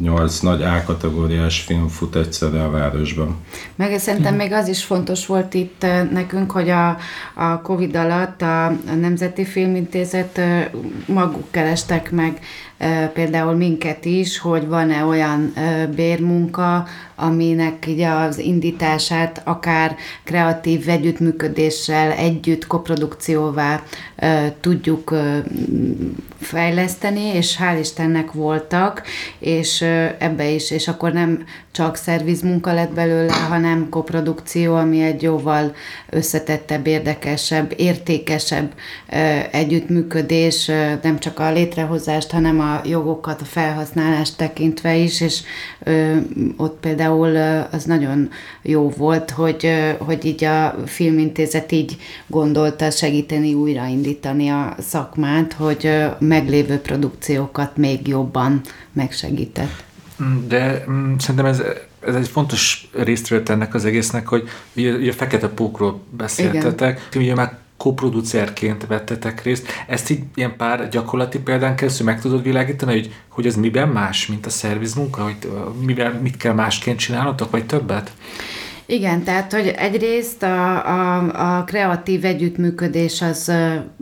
6-7-8 nagy A-kategóriás film fut egyszerre a városban. Meg szerintem még az is fontos volt itt nekünk, hogy a, a Covid alatt a, Nemzeti Filmintézet maguk kerestek meg például minket is, hogy van-e olyan bérmunka, aminek így az indítását akár kreatív együttműködéssel, együtt koprodukcióvá tudjuk fejleszteni, és hál' Istennek voltak, és ebbe is, és akkor nem csak szervizmunka lett belőle, hanem koprodukció, ami egy jóval összetettebb, érdekesebb, értékesebb együttműködés, nem csak a létrehozást, hanem a jogokat, a felhasználást tekintve is, és ott például az nagyon jó volt, hogy, hogy így a filmintézet így gondolta segíteni újraindítani a szakmát, hogy meglévő produkciókat még jobban megsegített. De mm, szerintem ez, ez egy fontos részt ennek az egésznek, hogy ugye, ugye a fekete pókról beszéltetek, Igen. ugye már koproducerként vettetek részt. Ezt így ilyen pár gyakorlati példán keresztül meg tudod világítani, hogy, hogy ez miben más, mint a szervizmunka, hogy mivel, mit kell másként csinálnotok, vagy többet? Igen, tehát, hogy egyrészt a, a, a kreatív együttműködés az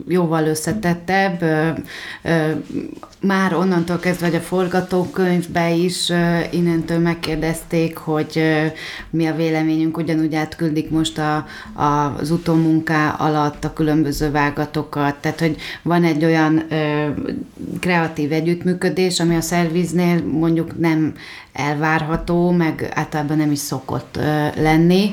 jóval összetettebb, már onnantól kezdve, hogy a forgatókönyvbe is innentől megkérdezték, hogy mi a véleményünk, ugyanúgy átküldik most a, a, az utómunká alatt a különböző vágatokat, tehát hogy van egy olyan kreatív együttműködés, ami a szerviznél mondjuk nem elvárható, meg általában nem is szokott lenni.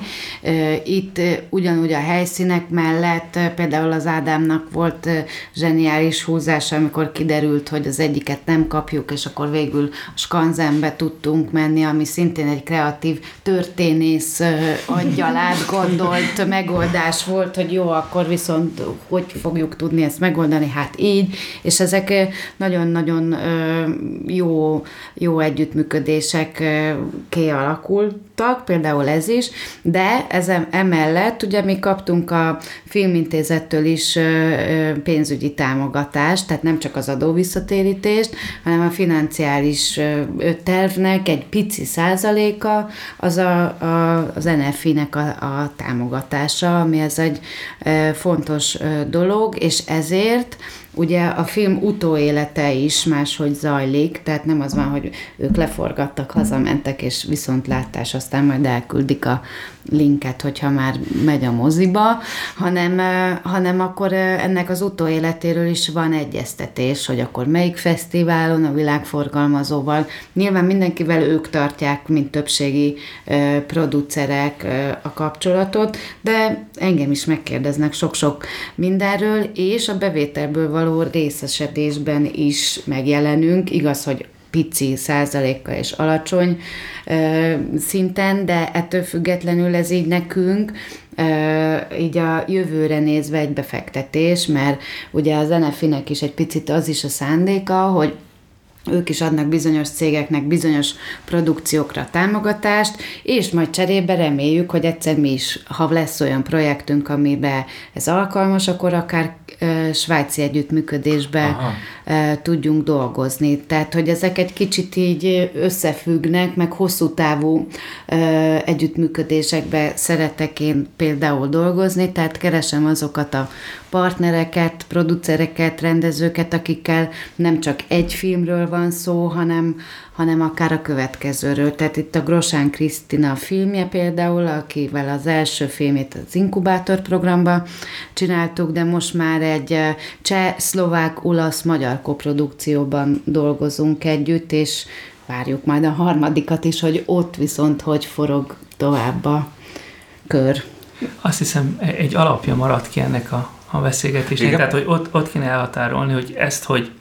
Itt ugyanúgy a helyszínek mellett például az Ádámnak volt zseniális húzása, amikor kiderült, hogy az egyiket nem kapjuk, és akkor végül a Skanzenbe tudtunk menni, ami szintén egy kreatív történész aggyal átgondolt megoldás volt, hogy jó, akkor viszont hogy fogjuk tudni ezt megoldani, hát így, és ezek nagyon-nagyon jó, jó együttműködések kialakultak, például ez is, de ez emellett ugye mi kaptunk a filmintézettől is pénzügyi támogatást, tehát nem csak az adóvisszatérítést, hanem a financiális tervnek egy pici százaléka az a, a, az NFI-nek a, a támogatása, ami ez egy fontos dolog, és ezért Ugye a film utóélete is máshogy zajlik, tehát nem az van, hogy ők leforgattak, hazamentek, és viszontlátás, aztán majd elküldik a linket, hogyha már megy a moziba, hanem, hanem akkor ennek az utóéletéről is van egyeztetés, hogy akkor melyik fesztiválon, a világforgalmazóval. Nyilván mindenkivel ők tartják, mint többségi producerek a kapcsolatot, de engem is megkérdeznek sok-sok mindenről, és a bevételből való részesedésben is megjelenünk. Igaz, hogy pici százaléka és alacsony ö, szinten, de ettől függetlenül ez így nekünk ö, így a jövőre nézve egy befektetés, mert ugye az NFI-nek is egy picit az is a szándéka, hogy ők is adnak bizonyos cégeknek bizonyos produkciókra támogatást, és majd cserébe reméljük, hogy egyszer mi is, ha lesz olyan projektünk, amiben ez alkalmas, akkor akár e, svájci együttműködésbe Aha. E, tudjunk dolgozni. Tehát, hogy ezek egy kicsit így összefüggnek, meg hosszú távú e, együttműködésekbe szeretek én például dolgozni, tehát keresem azokat a partnereket, producereket, rendezőket, akikkel nem csak egy filmről van szó, hanem, hanem akár a következőről. Tehát itt a Grosán Krisztina filmje például, akivel az első filmét az Inkubátor programba csináltuk, de most már egy eh, cseh, szlovák, olasz, magyar koprodukcióban dolgozunk együtt, és várjuk majd a harmadikat is, hogy ott viszont hogy forog tovább a kör. Azt hiszem, egy alapja maradt ki ennek a a beszélgetésnek. Igen. Tehát, hogy ott, ott kéne elhatárolni, hogy ezt, hogy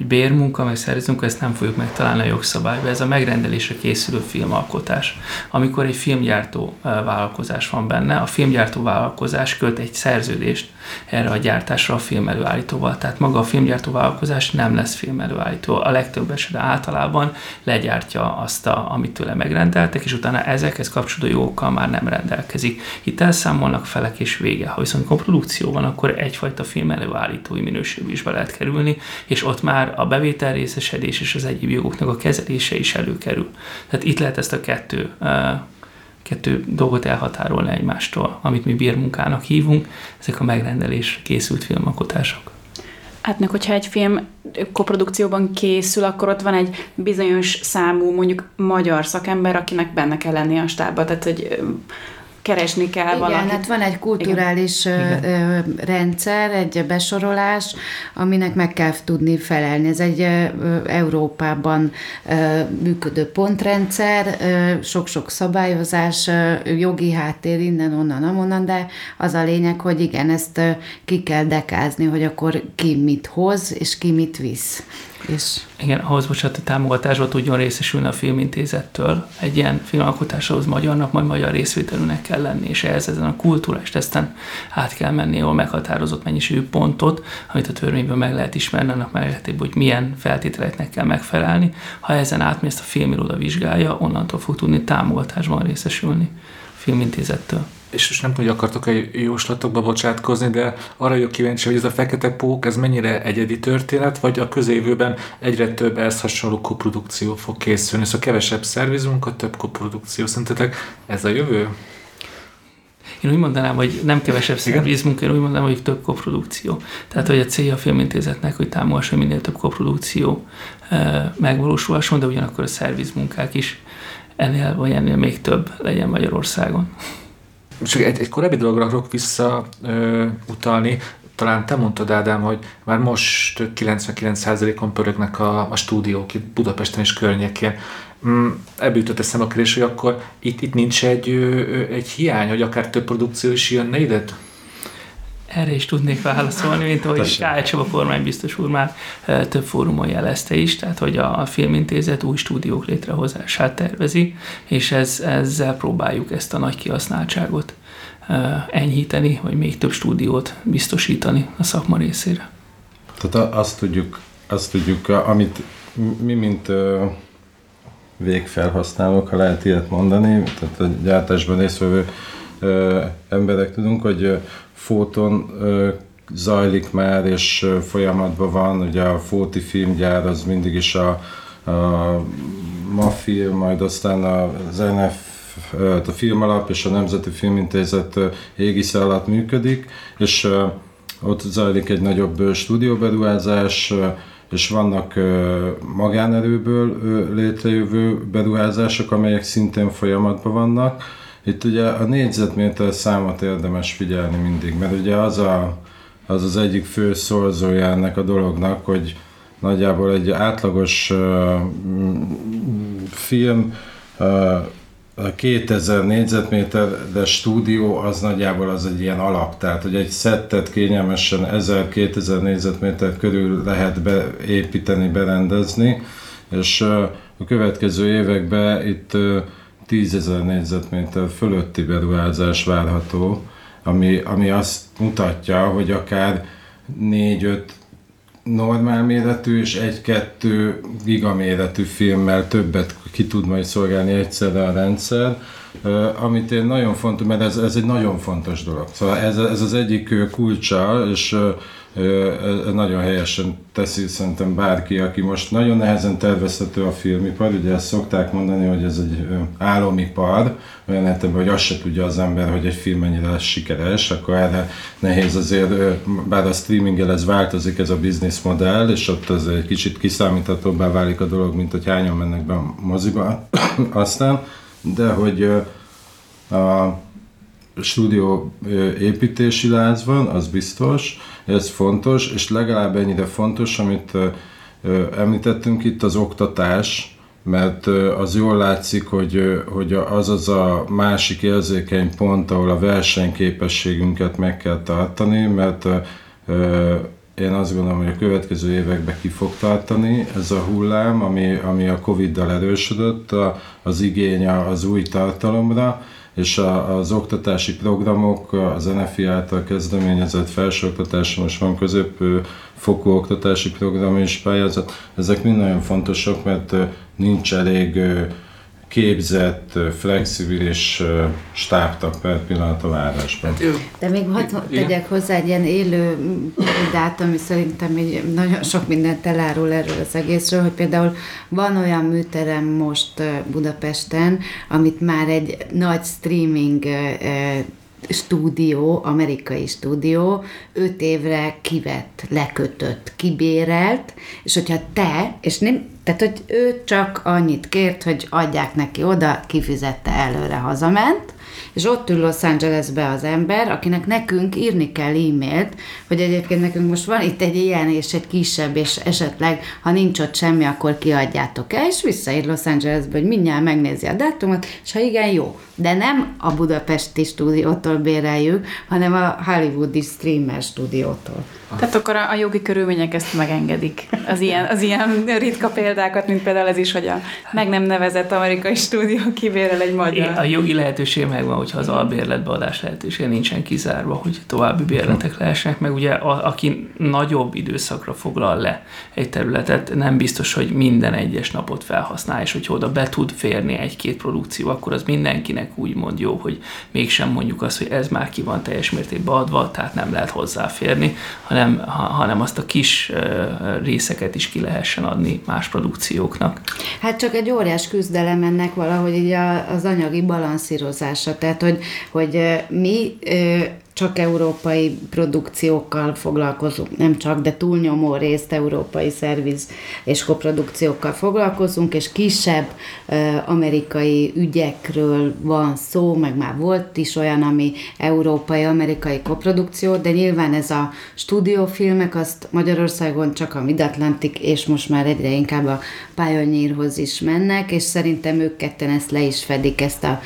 hogy bérmunka, meg szerzünk, ezt nem fogjuk megtalálni a jogszabályba. Ez a megrendelésre készülő filmalkotás. Amikor egy filmgyártó vállalkozás van benne, a filmgyártó vállalkozás költ egy szerződést erre a gyártásra a film előállítóval. Tehát maga a filmgyártó vállalkozás nem lesz film előállító. A legtöbb esetben általában legyártja azt, a, amit tőle megrendeltek, és utána ezekhez kapcsolódó jogokkal már nem rendelkezik. Itt elszámolnak felek és vége. Ha viszont produkció van, akkor egyfajta film előállítói minőségű is be lehet kerülni, és ott már a bevétel részesedés és az egyéb jogoknak a kezelése is előkerül. Tehát itt lehet ezt a kettő, kettő dolgot elhatárolni egymástól, amit mi bírmunkának hívunk, ezek a megrendelés készült filmalkotások. Hát meg, hogyha egy film koprodukcióban készül, akkor ott van egy bizonyos számú, mondjuk magyar szakember, akinek benne kell lenni a stábba. Tehát, hogy keresni kell Igen, valakit. hát van egy kulturális Igen. rendszer, egy besorolás, aminek meg kell tudni felelni. Ez egy Európában működő pontrendszer, sok-sok szabályozás, jogi háttér innen, onnan, amonnan, de az a lényeg, hogy igen, ezt ki kell dekázni, hogy akkor ki mit hoz, és ki mit visz. És... Igen, ahhoz bocsánat, a támogatásba tudjon részesülni a filmintézettől. Egy ilyen filmalkotáshoz magyarnak majd magyar részvételűnek kell lenni, és ehhez ezen a kulturális teszten át kell menni, ahol meghatározott mennyiségű pontot, amit a törvényből meg lehet ismerni, annak meg hogy milyen feltételeknek kell megfelelni. Ha ezen átmész, a filmiroda vizsgálja, onnantól fog tudni támogatásban részesülni a filmintézettől és most nem tudom, hogy akartok egy jóslatokba bocsátkozni, de arra vagyok kíváncsi, hogy ez a Fekete Pók, ez mennyire egyedi történet, vagy a közévőben egyre több ehhez hasonló koprodukció fog készülni. Szóval kevesebb szervizmunka, több koprodukció. Szerintetek ez a jövő? Én úgy mondanám, hogy nem kevesebb szervizmunka, én úgy mondanám, hogy több koprodukció. Tehát, hogy a célja a filmintézetnek, hogy támogassa minél több koprodukció eh, megvalósulhasson, de ugyanakkor a szervizmunkák is ennél vagy ennél még több legyen Magyarországon csak egy, egy korábbi dologra akarok visszautalni. talán te mondtad, Ádám, hogy már most 99%-on pörögnek a, a stúdiók itt Budapesten és környékén. Mm, ebből jutott eszem a kérdés, hogy akkor itt, itt nincs egy, egy hiány, hogy akár több produkció is jönne ide? Erre is tudnék válaszolni, mint ahogy Kály Csaba kormánybiztos úr már több fórumon jelezte is, tehát hogy a filmintézet új stúdiók létrehozását tervezi, és ez, ezzel próbáljuk ezt a nagy kihasználtságot enyhíteni, vagy még több stúdiót biztosítani a szakma részére. Tehát azt tudjuk, azt tudjuk amit mi, mint végfelhasználók, ha lehet ilyet mondani, tehát a gyártásban részvevő emberek tudunk, hogy Fóton zajlik már, és folyamatban van, ugye a Fóti filmgyár az mindig is a, a MAFIL, majd aztán az NF, a Filmalap és a Nemzeti Filmintézet égisze alatt működik, és ott zajlik egy nagyobb stúdióberuházás, és vannak magánerőből létrejövő beruházások, amelyek szintén folyamatban vannak itt ugye a négyzetméter számot érdemes figyelni mindig, mert ugye az a, az, az egyik fő szorzója ennek a dolognak, hogy nagyjából egy átlagos uh, film uh, a 2000 négyzetméter, de stúdió az nagyjából az egy ilyen alap, tehát hogy egy szettet kényelmesen 1000-2000 négyzetméter körül lehet beépíteni, berendezni, és a következő években itt uh, 10 ezer négyzetméter fölötti beruházás várható, ami, ami azt mutatja, hogy akár 4-5 normál méretű és egy-kettő gigaméretű filmmel többet ki tud majd szolgálni egyszerre a rendszer, amit én nagyon fontos, mert ez, ez egy nagyon fontos dolog. Szóval ez, ez az egyik kulcsa, és nagyon helyesen teszi szerintem bárki, aki most nagyon nehezen tervezhető a filmipar, ugye ezt szokták mondani, hogy ez egy álomipar, olyan értelemben, hogy azt se tudja az ember, hogy egy film mennyire lesz sikeres, akkor erre nehéz azért, bár a streaminggel ez változik, ez a business modell, és ott ez egy kicsit kiszámíthatóbbá válik a dolog, mint hogy hányan mennek be a moziba. [COUGHS] Aztán, de hogy a stúdió építési lánc van, az biztos, ez fontos, és legalább ennyire fontos, amit említettünk itt, az oktatás, mert az jól látszik, hogy, hogy az az a másik érzékeny pont, ahol a versenyképességünket meg kell tartani, mert én azt gondolom, hogy a következő években ki fog tartani ez a hullám, ami, ami a Covid-dal erősödött, az igény az új tartalomra, és a, az oktatási programok, az NFI által kezdeményezett felsőoktatás, most van középfokú oktatási program és pályázat, ezek mind nagyon fontosak, mert nincs elég képzett, flexibilis stábtag per pillanat a városban. Hát De még hadd tegyek hozzá egy ilyen élő példát, ami szerintem így nagyon sok mindent elárul erről az egészről, hogy például van olyan műterem most Budapesten, amit már egy nagy streaming stúdió, amerikai stúdió, öt évre kivett, lekötött, kibérelt, és hogyha te, és nem, tehát hogy ő csak annyit kért, hogy adják neki oda, kifizette előre, hazament, és ott ül Los Angelesbe az ember, akinek nekünk írni kell e-mailt, hogy egyébként nekünk most van itt egy ilyen és egy kisebb, és esetleg, ha nincs ott semmi, akkor kiadjátok el, és visszaír Los Angelesbe, hogy mindjárt megnézi a dátumot, és ha igen, jó. De nem a budapesti stúdiótól béreljük, hanem a hollywoodi streamer stúdiótól. Tehát akkor a, a jogi körülmények ezt megengedik. Az ilyen, az ilyen ritka példákat, mint például ez is, hogy a meg nem nevezett amerikai stúdió kibérel egy magyar. A jogi lehetőség megvan, hogyha az albérletbeadás lehetőség nincsen kizárva, hogy további bérletek lehessenek, meg ugye a, aki nagyobb időszakra foglal le egy területet, nem biztos, hogy minden egyes napot felhasznál, és hogyha oda be tud férni egy-két produkció, akkor az mindenkinek úgymond jó, hogy mégsem mondjuk azt, hogy ez már ki van teljes mértékben adva, tehát nem lehet hozzáférni, hanem hanem, hanem azt a kis részeket is ki lehessen adni más produkcióknak. Hát csak egy óriás küzdelem ennek valahogy így az anyagi balanszírozása, tehát hogy, hogy mi csak európai produkciókkal foglalkozunk, nem csak, de túlnyomó részt európai szerviz és koprodukciókkal foglalkozunk, és kisebb amerikai ügyekről van szó, meg már volt is olyan, ami európai-amerikai koprodukció, de nyilván ez a stúdiófilmek, azt Magyarországon csak a Mid-Atlantic, és most már egyre inkább a Pioneerhoz is mennek, és szerintem ők ketten ezt le is fedik, ezt a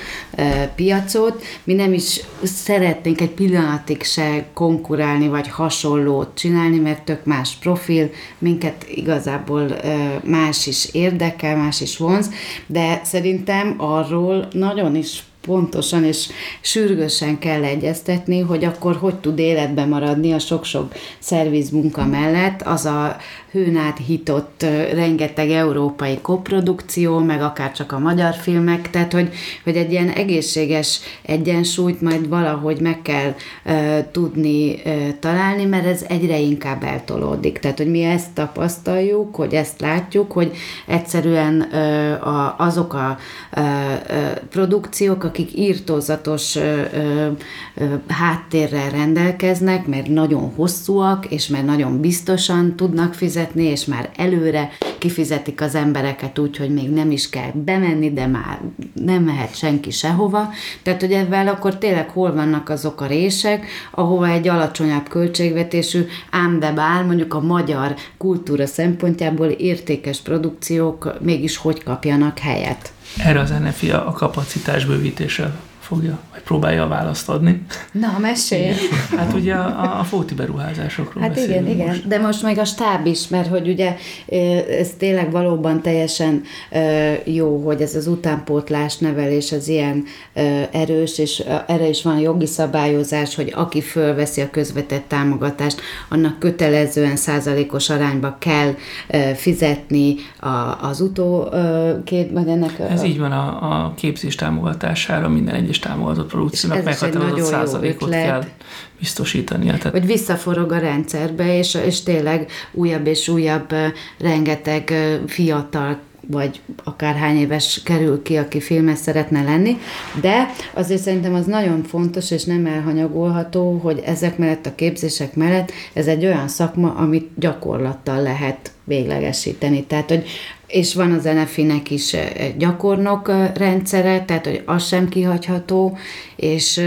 piacot. Mi nem is szeretnénk egy pillanatig se konkurálni, vagy hasonlót csinálni, mert tök más profil, minket igazából más is érdekel, más is vonz, de szerintem arról nagyon is pontosan és sürgősen kell egyeztetni, hogy akkor hogy tud életben maradni a sok-sok szerviz munka mellett. Az a hőn át hitott rengeteg európai koprodukció, meg akár csak a magyar filmek, tehát hogy, hogy egy ilyen egészséges egyensúlyt majd valahogy meg kell uh, tudni uh, találni, mert ez egyre inkább eltolódik. Tehát, hogy mi ezt tapasztaljuk, hogy ezt látjuk, hogy egyszerűen uh, a, azok a uh, uh, produkciók, akik írtózatos uh, uh, háttérrel rendelkeznek, mert nagyon hosszúak, és mert nagyon biztosan tudnak fizetni, fizetni, és már előre kifizetik az embereket úgy, hogy még nem is kell bemenni, de már nem mehet senki sehova. Tehát, hogy ebben akkor tényleg hol vannak azok a rések, ahova egy alacsonyabb költségvetésű, ám de bár mondjuk a magyar kultúra szempontjából értékes produkciók mégis hogy kapjanak helyet. Erre az NFI a kapacitás bővítéssel fogja, vagy próbálja a választ adni. Na, mesélj! Hát ugye a, a fóti beruházásokról Hát igen, igen, most. de most meg a stáb is, mert hogy ugye ez tényleg valóban teljesen jó, hogy ez az utánpótlás nevelés az ilyen erős, és erre is van jogi szabályozás, hogy aki fölveszi a közvetett támogatást, annak kötelezően százalékos arányba kell fizetni az utókét, vagy ennek... Ez a... így van a, a képzés támogatására minden egyes támogatott produkciónak meghatározott százalékot kell biztosítani. Tehát... Hogy visszaforog a rendszerbe, és, és tényleg újabb és újabb rengeteg fiatal vagy akárhány éves kerül ki, aki filmes szeretne lenni, de azért szerintem az nagyon fontos és nem elhanyagolható, hogy ezek mellett a képzések mellett ez egy olyan szakma, amit gyakorlattal lehet véglegesíteni. Tehát, hogy és van az NFI-nek is gyakornok rendszere, tehát hogy az sem kihagyható, és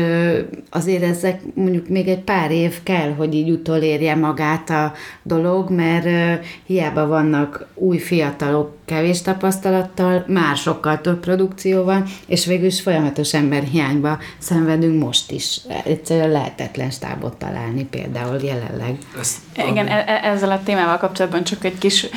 azért ezek mondjuk még egy pár év kell, hogy így utolérje magát a dolog, mert hiába vannak új fiatalok kevés tapasztalattal, már sokkal több produkció van, és végül is folyamatos emberhiányba szenvedünk most is. Egyszerűen lehetetlen stábot találni például jelenleg. Ezt, Igen, e- e- ezzel a témával kapcsolatban csak egy kis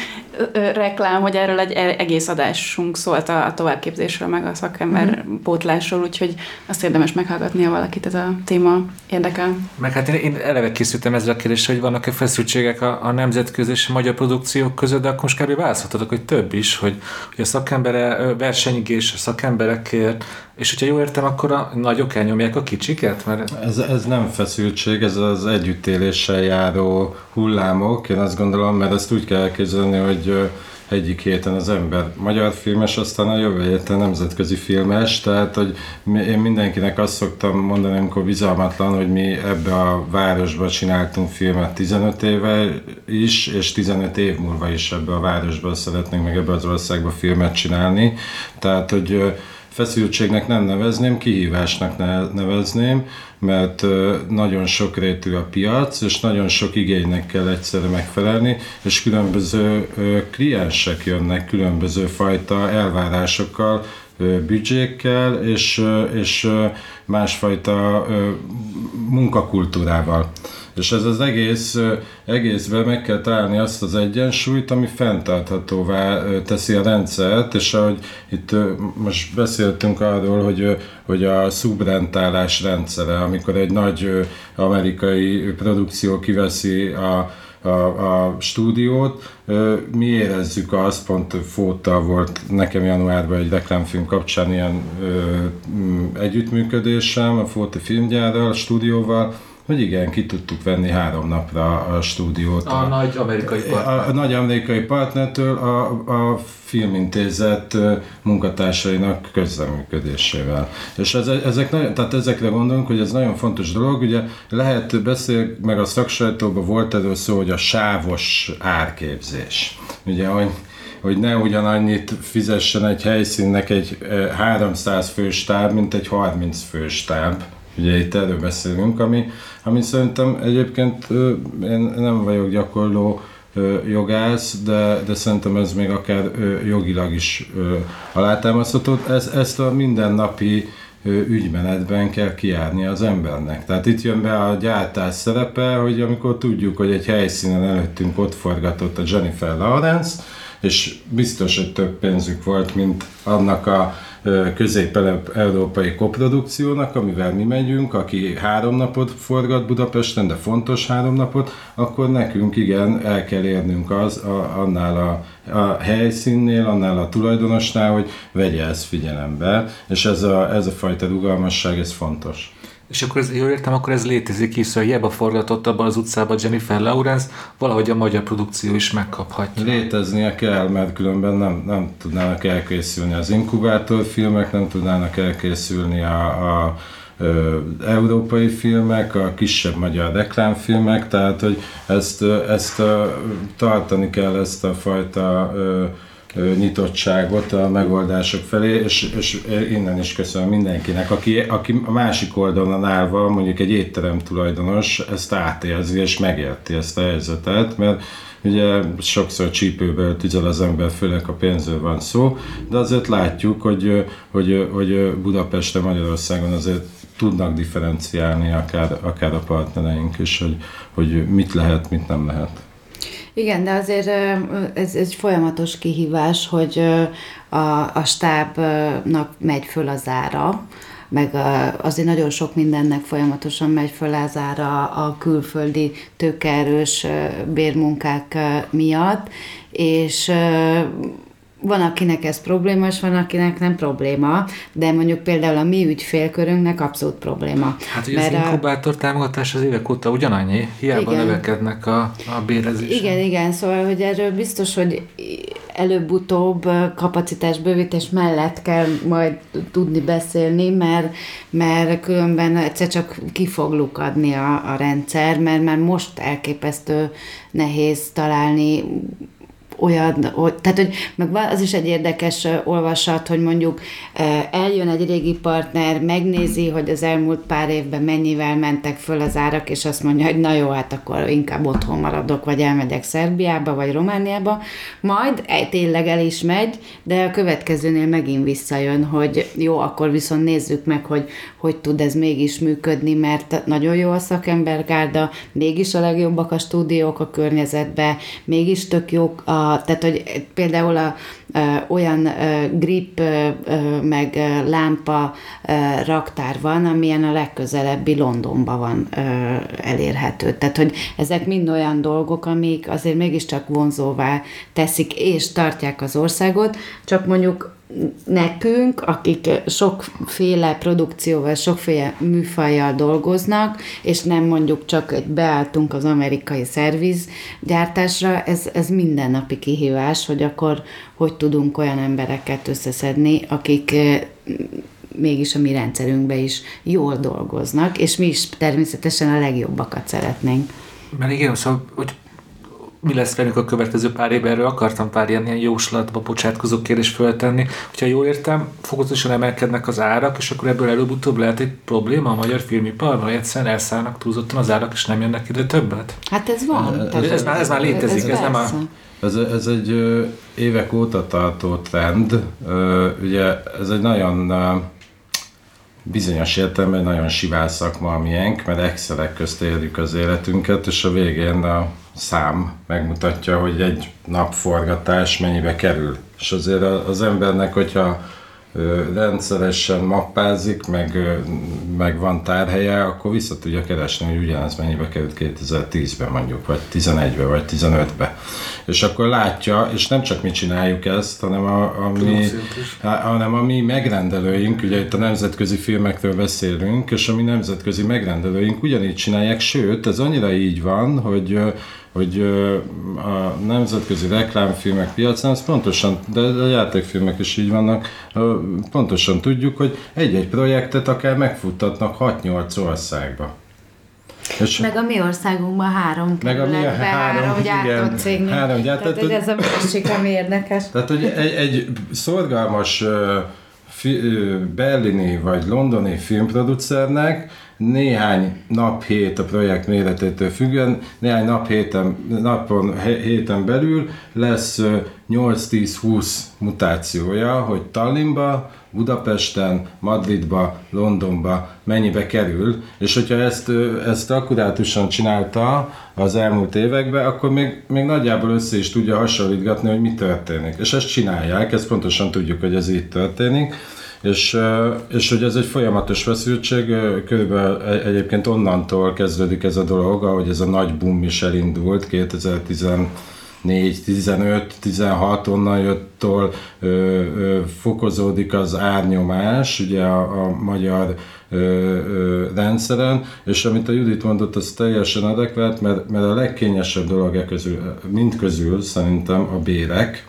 reklám, hogy erről egy e- egész adásunk szólt a továbbképzésről, meg a szakember mm-hmm. pótlásról, úgyhogy azt érdemes meghallgatni, ha valakit ez a téma érdekel. Meg hát én, én eleve készültem ezzel a kérdésre, hogy vannak-e feszültségek a, a nemzetközi és a magyar produkciók között, de akkor most kb. választhatod, hogy több is, hogy, hogy a szakembere versenyigés a szakemberekért, és hogyha jól értem, akkor a nagyok elnyomják a kicsiket? Mert... Ez, ez nem feszültség, ez az együttéléssel járó hullámok, én azt gondolom, mert ezt úgy kell elképzelni, hogy egyik héten az ember magyar filmes, aztán a jövő héten nemzetközi filmes, tehát hogy én mindenkinek azt szoktam mondani, amikor bizalmatlan, hogy mi ebbe a városba csináltunk filmet 15 éve is, és 15 év múlva is ebbe a városba szeretnénk meg ebbe az országba filmet csinálni, tehát hogy feszültségnek nem nevezném, kihívásnak nevezném, mert nagyon sokrétű a piac, és nagyon sok igénynek kell egyszerre megfelelni, és különböző kliensek jönnek különböző fajta elvárásokkal, büdzsékkel és, és másfajta munkakultúrával. És ez az egész, egészben meg kell találni azt az egyensúlyt, ami fenntarthatóvá teszi a rendszert, és ahogy itt most beszéltünk arról, hogy, hogy a szubrentálás rendszere, amikor egy nagy amerikai produkció kiveszi a, a, a stúdiót. Mi érezzük azt, pont Fóta volt nekem januárban egy reklámfilm kapcsán ilyen ö, együttműködésem a Fóti filmgyárral, a stúdióval, hogy igen, ki tudtuk venni három napra a stúdiót. A, a nagy amerikai partner. A, a nagy amerikai partnertől a, a filmintézet munkatársainak közleműködésével. És ez, ezek nagyon, tehát ezekre gondolunk, hogy ez nagyon fontos dolog, ugye lehet beszél, meg a szaksajtóban volt erről szó, hogy a sávos árképzés. Ugye, hogy hogy ne ugyanannyit fizessen egy helyszínnek egy 300 fős táb, mint egy 30 fős táb. Ugye itt erről beszélünk, ami, ami szerintem egyébként én nem vagyok gyakorló jogász, de, de szerintem ez még akár jogilag is alátámasztható. Ez, ezt a mindennapi ügymenetben kell kiárni az embernek. Tehát itt jön be a gyártás szerepe, hogy amikor tudjuk, hogy egy helyszínen előttünk ott forgatott a Jennifer Lawrence, és biztos, hogy több pénzük volt, mint annak a közép-európai koprodukciónak, amivel mi megyünk, aki három napot forgat Budapesten, de fontos három napot, akkor nekünk igen, el kell érnünk az a, annál a, a helyszínnél, annál a tulajdonosnál, hogy vegye ezt figyelembe, és ez a, ez a fajta rugalmasság, ez fontos. És akkor ez, jól értem, akkor ez létezik is, hogy hiába forgatott abban az utcában Jennifer Lawrence, valahogy a magyar produkció is megkaphatja. Léteznie kell, mert különben nem, nem tudnának elkészülni az inkubátorfilmek, nem tudnának elkészülni a, a európai filmek, a kisebb magyar reklámfilmek, tehát hogy ezt, ezt tartani kell ezt a fajta nyitottságot a megoldások felé, és, és innen is köszönöm mindenkinek, aki, aki a másik oldalon állva, mondjuk egy étterem tulajdonos, ezt átérzi és megérti ezt a helyzetet, mert ugye sokszor csípőből tüzel az ember, főleg a pénzről van szó, de azért látjuk, hogy, hogy, hogy Budapesten, Magyarországon azért tudnak differenciálni akár, akár a partnereink, és hogy, hogy mit lehet, mit nem lehet. Igen, de azért ez egy folyamatos kihívás, hogy a, a stábnak megy föl az ára, meg azért nagyon sok mindennek folyamatosan megy föl az ára a külföldi tőkerős bérmunkák miatt, és van, akinek ez probléma, és van, akinek nem probléma, de mondjuk például a mi ügyfélkörünknek abszolút probléma. Hát ugye az inkubátor támogatás az évek óta ugyanannyi, hiába igen. növekednek a, a bérezések. Igen, igen, szóval, hogy erről biztos, hogy előbb-utóbb kapacitásbővítés mellett kell majd tudni beszélni, mert, mert különben egyszer csak ki fog lukadni a, a rendszer, mert már most elképesztő nehéz találni olyan, hogy, tehát hogy meg az is egy érdekes olvasat, hogy mondjuk eljön egy régi partner, megnézi, hogy az elmúlt pár évben mennyivel mentek föl az árak, és azt mondja, hogy na jó, hát akkor inkább otthon maradok, vagy elmegyek Szerbiába, vagy Romániába, majd tényleg el is megy, de a következőnél megint visszajön, hogy jó, akkor viszont nézzük meg, hogy hogy tud ez mégis működni, mert nagyon jó a szakembergárda, mégis a legjobbak a stúdiók a környezetben, mégis tök jók a tehát hogy például a, olyan grip meg lámpa raktár van, amilyen a legközelebbi Londonban van elérhető. Tehát, hogy ezek mind olyan dolgok, amik azért mégiscsak vonzóvá teszik és tartják az országot, csak mondjuk nekünk, akik sokféle produkcióval, sokféle műfajjal dolgoznak, és nem mondjuk csak beálltunk az amerikai szervizgyártásra, ez, ez mindennapi kihívás, hogy akkor hogy tudunk olyan embereket összeszedni, akik mégis a mi rendszerünkben is jól dolgoznak, és mi is természetesen a legjobbakat szeretnénk. Mert igen, szóval, hogy mi lesz velünk a következő pár évben, erről akartam pár ilyen, ilyen jóslatba bocsátkozó kérdést föltenni. Hogyha jól értem, fokozatosan emelkednek az árak, és akkor ebből előbb-utóbb lehet egy probléma a magyar filmiparban, hogy egyszerűen elszállnak túlzottan az árak, és nem jönnek ide többet? Hát ez van. Ez, ez, már, ez már létezik, ez, ez nem a... Ez, ez egy évek óta tartó trend. Ugye ez egy nagyon bizonyos értelemben nagyon sivál szakma a miénk, mert excelek közt éljük az életünket, és a végén a szám megmutatja, hogy egy napforgatás mennyibe kerül. És azért az embernek, hogyha rendszeresen mappázik, meg, meg van tárhelye, akkor vissza tudja keresni, hogy ugyanez mennyibe került 2010-ben mondjuk, vagy 11-ben, vagy 15-ben. És akkor látja, és nem csak mi csináljuk ezt, hanem a, a mi, hanem a mi megrendelőink, ugye itt a nemzetközi filmekről beszélünk, és a mi nemzetközi megrendelőink ugyanígy csinálják, sőt, ez annyira így van, hogy hogy a nemzetközi reklámfilmek piacán, ez pontosan, de a játékfilmek is így vannak, pontosan tudjuk, hogy egy-egy projektet akár megfuttatnak 6-8 országba. És meg a mi országunkban három meg a mi a három, három gyártott cégnél. Három gyártott, tehát, hogy ez a másik, ami érdekes. Tehát, hogy egy, egy szorgalmas fi, berlini vagy londoni filmproducernek néhány nap hét a projekt méretétől függően, néhány nap héten, napon, héten belül lesz 8-10-20 mutációja, hogy Tallinnba, Budapesten, Madridba, Londonba mennyibe kerül, és hogyha ezt, ezt akkurátusan csinálta az elmúlt években, akkor még, még nagyjából össze is tudja hasonlítgatni, hogy mi történik. És ezt csinálják, ezt pontosan tudjuk, hogy ez így történik. És, és hogy ez egy folyamatos feszültség, körülbelül e, egyébként onnantól kezdődik ez a dolog, ahogy ez a nagy boom is elindult 2014, 15, 16 onnan jöttől fokozódik az árnyomás ugye a, a magyar ö, ö, rendszeren, és amit a Judit mondott, az teljesen adekvát, mert, mert a legkényesebb dolog e közül, mind közül szerintem a bérek,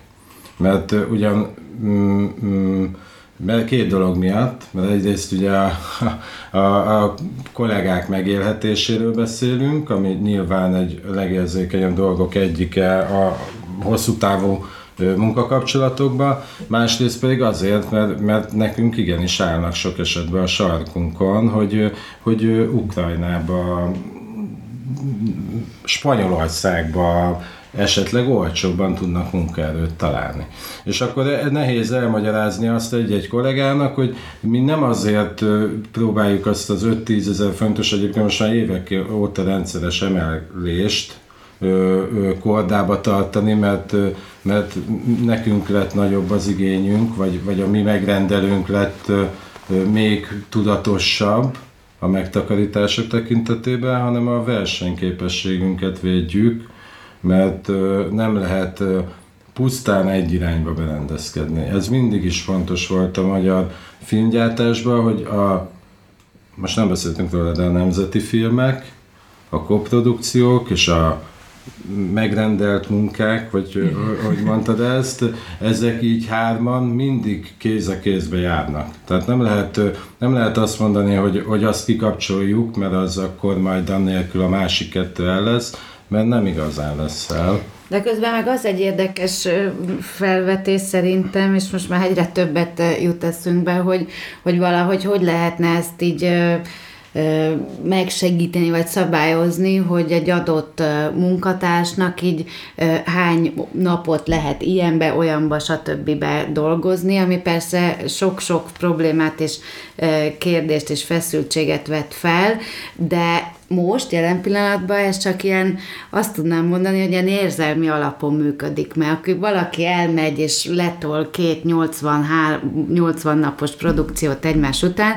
mert ugyan mm, mm, mert két dolog miatt, mert egyrészt ugye a, a, a kollégák megélhetéséről beszélünk, ami nyilván egy legérzékenyebb dolgok egyike a hosszú távú munkakapcsolatokba, másrészt pedig azért, mert, mert nekünk igenis állnak sok esetben a sarkunkon, hogy, hogy Ukrajnába, Spanyolországba, esetleg olcsóbban tudnak munkaerőt találni. És akkor e- nehéz elmagyarázni azt egy-egy kollégának, hogy mi nem azért próbáljuk azt az 5-10 ezer fontos, egyébként most már évek óta rendszeres emelést kordába tartani, mert, mert nekünk lett nagyobb az igényünk, vagy, vagy a mi megrendelőnk lett még tudatosabb a megtakarítások tekintetében, hanem a versenyképességünket védjük, mert nem lehet pusztán egy irányba berendezkedni. Ez mindig is fontos volt a magyar filmgyártásban, hogy a, most nem beszéltünk róla, de a nemzeti filmek, a koprodukciók és a megrendelt munkák, vagy hogy mondtad ezt, ezek így hárman mindig kéz a kézbe járnak. Tehát nem lehet, nem lehet azt mondani, hogy, hogy azt kikapcsoljuk, mert az akkor majd annélkül a másik kettő el lesz, mert nem igazán lesz el. De közben meg az egy érdekes felvetés szerintem, és most már egyre többet jut eszünkbe, hogy, hogy valahogy hogy lehetne ezt így megsegíteni vagy szabályozni, hogy egy adott munkatársnak így hány napot lehet ilyenbe, olyanba, stb. dolgozni, ami persze sok-sok problémát és kérdést és feszültséget vet fel, de most, jelen pillanatban ez csak ilyen, azt tudnám mondani, hogy ilyen érzelmi alapon működik, mert akkor valaki elmegy és letol két 80, 80 napos produkciót egymás után,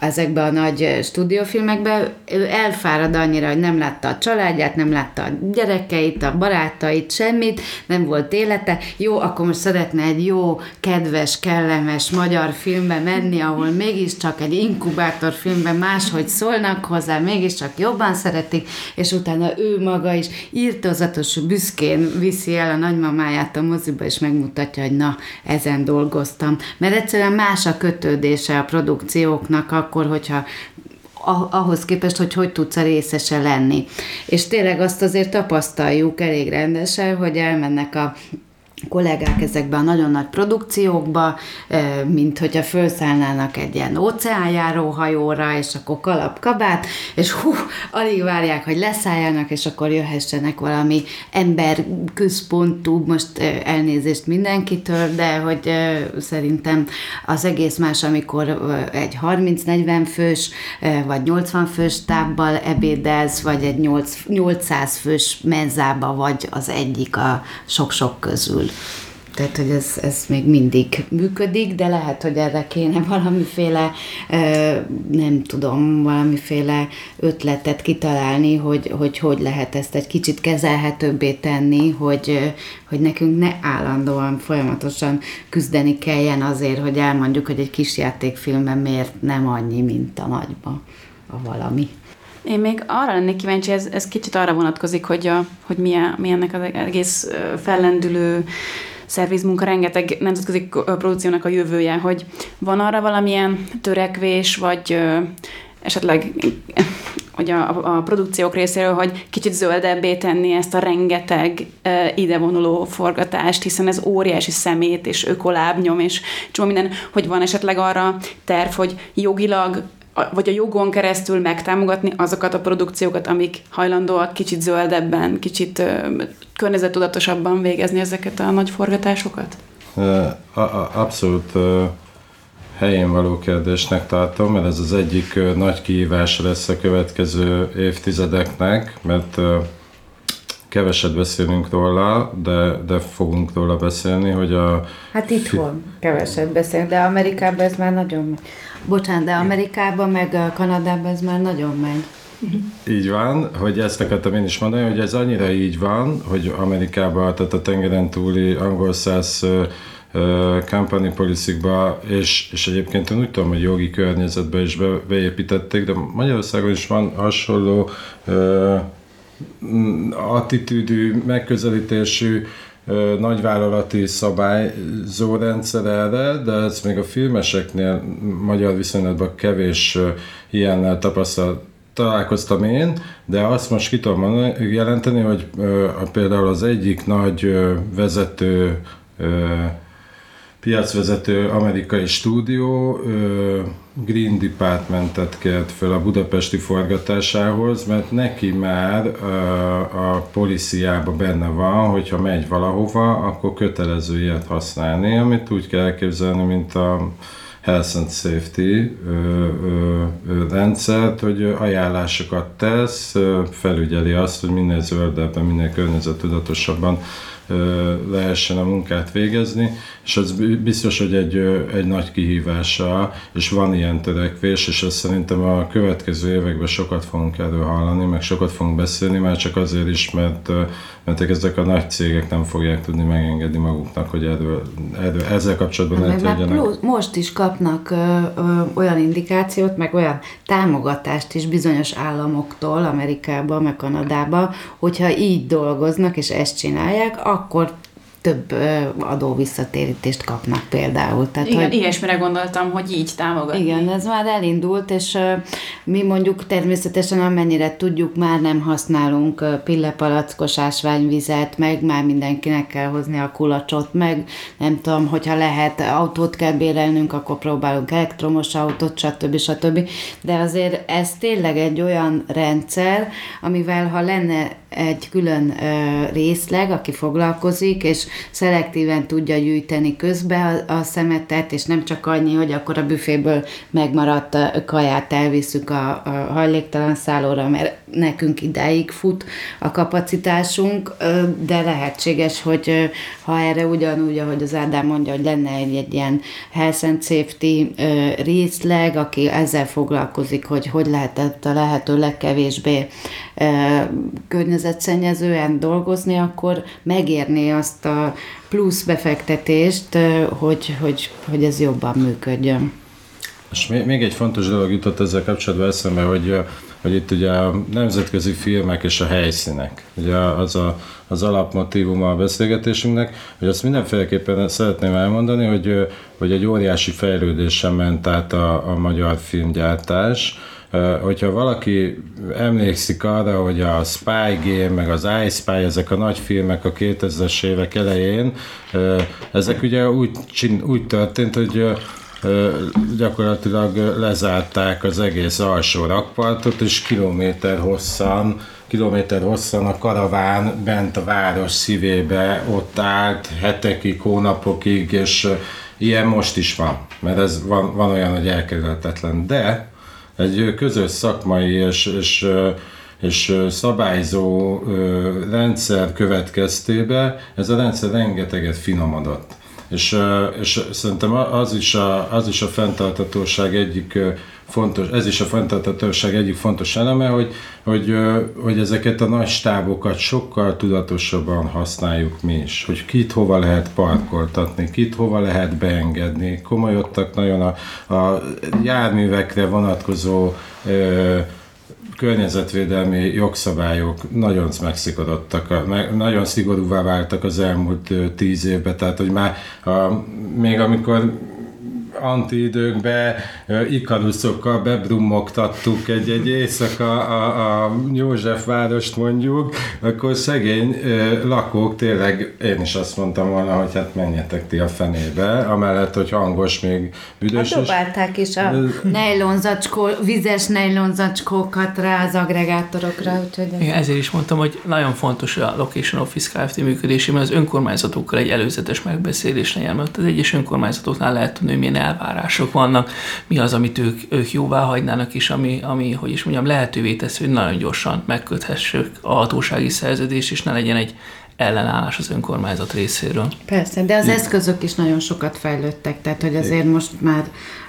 ezekben a nagy stúdiófilmekben, ő elfárad annyira, hogy nem látta a családját, nem látta a gyerekeit, a barátait, semmit, nem volt élete. Jó, akkor most szeretne egy jó, kedves, kellemes magyar filmbe menni, ahol mégiscsak egy inkubátor filmben máshogy szólnak hozzá, mégiscsak jobban szeretik, és utána ő maga is írtozatos, büszkén viszi el a nagymamáját a moziba, és megmutatja, hogy na, ezen dolgoztam. Mert egyszerűen más a kötődése a produkcióknak, a akkor, hogyha ahhoz képest, hogy hogy tudsz a részese lenni. És tényleg azt azért tapasztaljuk elég rendesen, hogy elmennek a kollégák ezekbe a nagyon nagy produkciókba, mint hogyha felszállnának egy ilyen óceánjáró hajóra, és akkor kalap kabát, és hú, alig várják, hogy leszálljanak, és akkor jöhessenek valami ember központú, most elnézést mindenkitől, de hogy szerintem az egész más, amikor egy 30-40 fős, vagy 80 fős tábbal ebédelsz, vagy egy 800 fős menzába vagy az egyik a sok-sok közül. Tehát, hogy ez, ez még mindig működik, de lehet, hogy erre kéne [LAUGHS] valamiféle, nem tudom, valamiféle ötletet kitalálni, hogy, hogy hogy lehet ezt egy kicsit kezelhetőbbé tenni, hogy, hogy nekünk ne állandóan, folyamatosan küzdeni kelljen azért, hogy elmondjuk, hogy egy kis játékfilmben miért nem annyi, mint a nagyba a valami. Én még arra lennék kíváncsi, ez, ez kicsit arra vonatkozik, hogy, a, hogy milyen, milyennek az egész fellendülő szervizmunka, rengeteg nemzetközi produkciónak a jövője, hogy van arra valamilyen törekvés, vagy esetleg hogy a, a produkciók részéről, hogy kicsit zöldebbé tenni ezt a rengeteg e, idevonuló forgatást, hiszen ez óriási szemét és ökolábnyom, és csomó minden, hogy van esetleg arra terv, hogy jogilag vagy a jogon keresztül megtámogatni azokat a produkciókat, amik hajlandóak kicsit zöldebben, kicsit környezetudatosabban végezni ezeket a nagy forgatásokat? Abszolút helyén való kérdésnek tartom, mert ez az egyik nagy kihívás lesz a következő évtizedeknek, mert keveset beszélünk róla, de, de fogunk róla beszélni, hogy a... Hát itthon keveset beszélünk, de Amerikában ez már nagyon Bocsánat, de Amerikában meg Kanadában ez már nagyon megy. Így van, hogy ezt akartam én is mondani, hogy ez annyira így van, hogy Amerikában, tehát a tengeren túli angol száz company policy és, és egyébként én úgy tudom, hogy jogi környezetbe is be, beépítették, de Magyarországon is van hasonló uh, attitűdű, megközelítésű nagyvállalati szabályzó rendszer erre, de ez még a filmeseknél magyar viszonylatban kevés ilyennel tapasztal, találkoztam én, de azt most ki tudom jelenteni, hogy például az egyik nagy vezető piacvezető amerikai stúdió Green Departmentet kért fel a budapesti forgatásához, mert neki már a policiába benne van, hogyha megy valahova, akkor kötelező ilyet használni, amit úgy kell elképzelni, mint a Health and Safety ö, ö, ö, rendszert, hogy ajánlásokat tesz, felügyeli azt, hogy minél zöldebben, minél környezetudatosabban lehessen a munkát végezni, és ez biztos, hogy egy, egy nagy kihívása, és van ilyen törekvés, és ezt szerintem a következő években sokat fogunk erről hallani, meg sokat fogunk beszélni, már csak azért is, mert, mert ezek a nagy cégek nem fogják tudni megengedni maguknak, hogy erről, erről ezzel kapcsolatban lehet legyenek. Most is kapnak ö, ö, olyan indikációt, meg olyan támogatást is bizonyos államoktól, Amerikába, meg Kanadába, hogyha így dolgoznak és ezt csinálják, akkor több adó visszatérítést kapnak például. Tehát, igen, hogy, ilyesmire gondoltam, hogy így támogatni. Igen, ez már elindult, és mi mondjuk természetesen amennyire tudjuk, már nem használunk pillepalackos ásványvizet, meg már mindenkinek kell hozni a kulacsot, meg nem tudom, hogyha lehet autót kell bérelnünk, akkor próbálunk elektromos autót, stb. stb. De azért ez tényleg egy olyan rendszer, amivel ha lenne egy külön részleg, aki foglalkozik, és szelektíven tudja gyűjteni közbe a, a szemetet, és nem csak annyi, hogy akkor a büféből megmaradt kaját elviszük a, a hajléktalan szállóra, mert nekünk ideig fut a kapacitásunk, de lehetséges, hogy ha erre ugyanúgy, ahogy az Ádám mondja, hogy lenne egy, egy ilyen health and safety részleg, aki ezzel foglalkozik, hogy hogy lehetett a lehető legkevésbé környezetszennyezően dolgozni, akkor megérné azt a plusz befektetést, hogy, hogy, hogy ez jobban működjön. És még egy fontos dolog jutott ezzel kapcsolatban eszembe, hogy, hogy itt ugye a nemzetközi filmek és a helyszínek, ugye az a, az alapmotívum a beszélgetésünknek, hogy azt mindenféleképpen szeretném elmondani, hogy, hogy egy óriási fejlődésen ment át a, a magyar filmgyártás, hogyha valaki emlékszik arra, hogy a Spy Game, meg az Spy, ezek a nagy filmek a 2000-es évek elején, ezek ugye úgy, úgy történt, hogy gyakorlatilag lezárták az egész alsó rakpartot, és kilométer hosszan kilométer hosszan a karaván bent a város szívébe ott állt hetekig, hónapokig, és ilyen most is van, mert ez van, van olyan, hogy elkerülhetetlen. De egy közös szakmai és, és és szabályzó rendszer következtébe ez a rendszer rengeteget finomodott. És, és szerintem az is, a, az is a fenntartatóság egyik fontos, ez is a fenntartatóság egyik fontos eleme, hogy, hogy, hogy ezeket a nagy stábokat sokkal tudatosabban használjuk mi is, hogy kit hova lehet parkoltatni, kit hova lehet beengedni. Komolyodtak nagyon a, a járművekre vonatkozó ö, környezetvédelmi jogszabályok nagyon megszigorodtak, nagyon szigorúvá váltak az elmúlt tíz évben, tehát hogy már a, még amikor antiidőkben ikaruszokkal bebrummogtattuk egy-egy éjszaka a, a Józsefvárost mondjuk, akkor szegény lakók tényleg, én is azt mondtam volna, hogy hát menjetek ti a fenébe, amellett, hogy hangos még büdös. Hát dobálták is a nejlonzacskó, vizes nejlonzacskókat rá az agregátorokra, úgyhogy... Ez... Igen, ezért is mondtam, hogy nagyon fontos a Location Office Kft. működésében az önkormányzatokkal egy előzetes megbeszélés legyen, mert az egyes önkormányzatoknál lehet tudni, hogy milyen elvárások vannak, mi az, amit ők, ők jóvá hagynának, és ami, ami, hogy is mondjam, lehetővé teszi, hogy nagyon gyorsan megköthessük a hatósági szerződést, és ne legyen egy ellenállás az önkormányzat részéről. Persze, de az eszközök is nagyon sokat fejlődtek, tehát hogy azért most már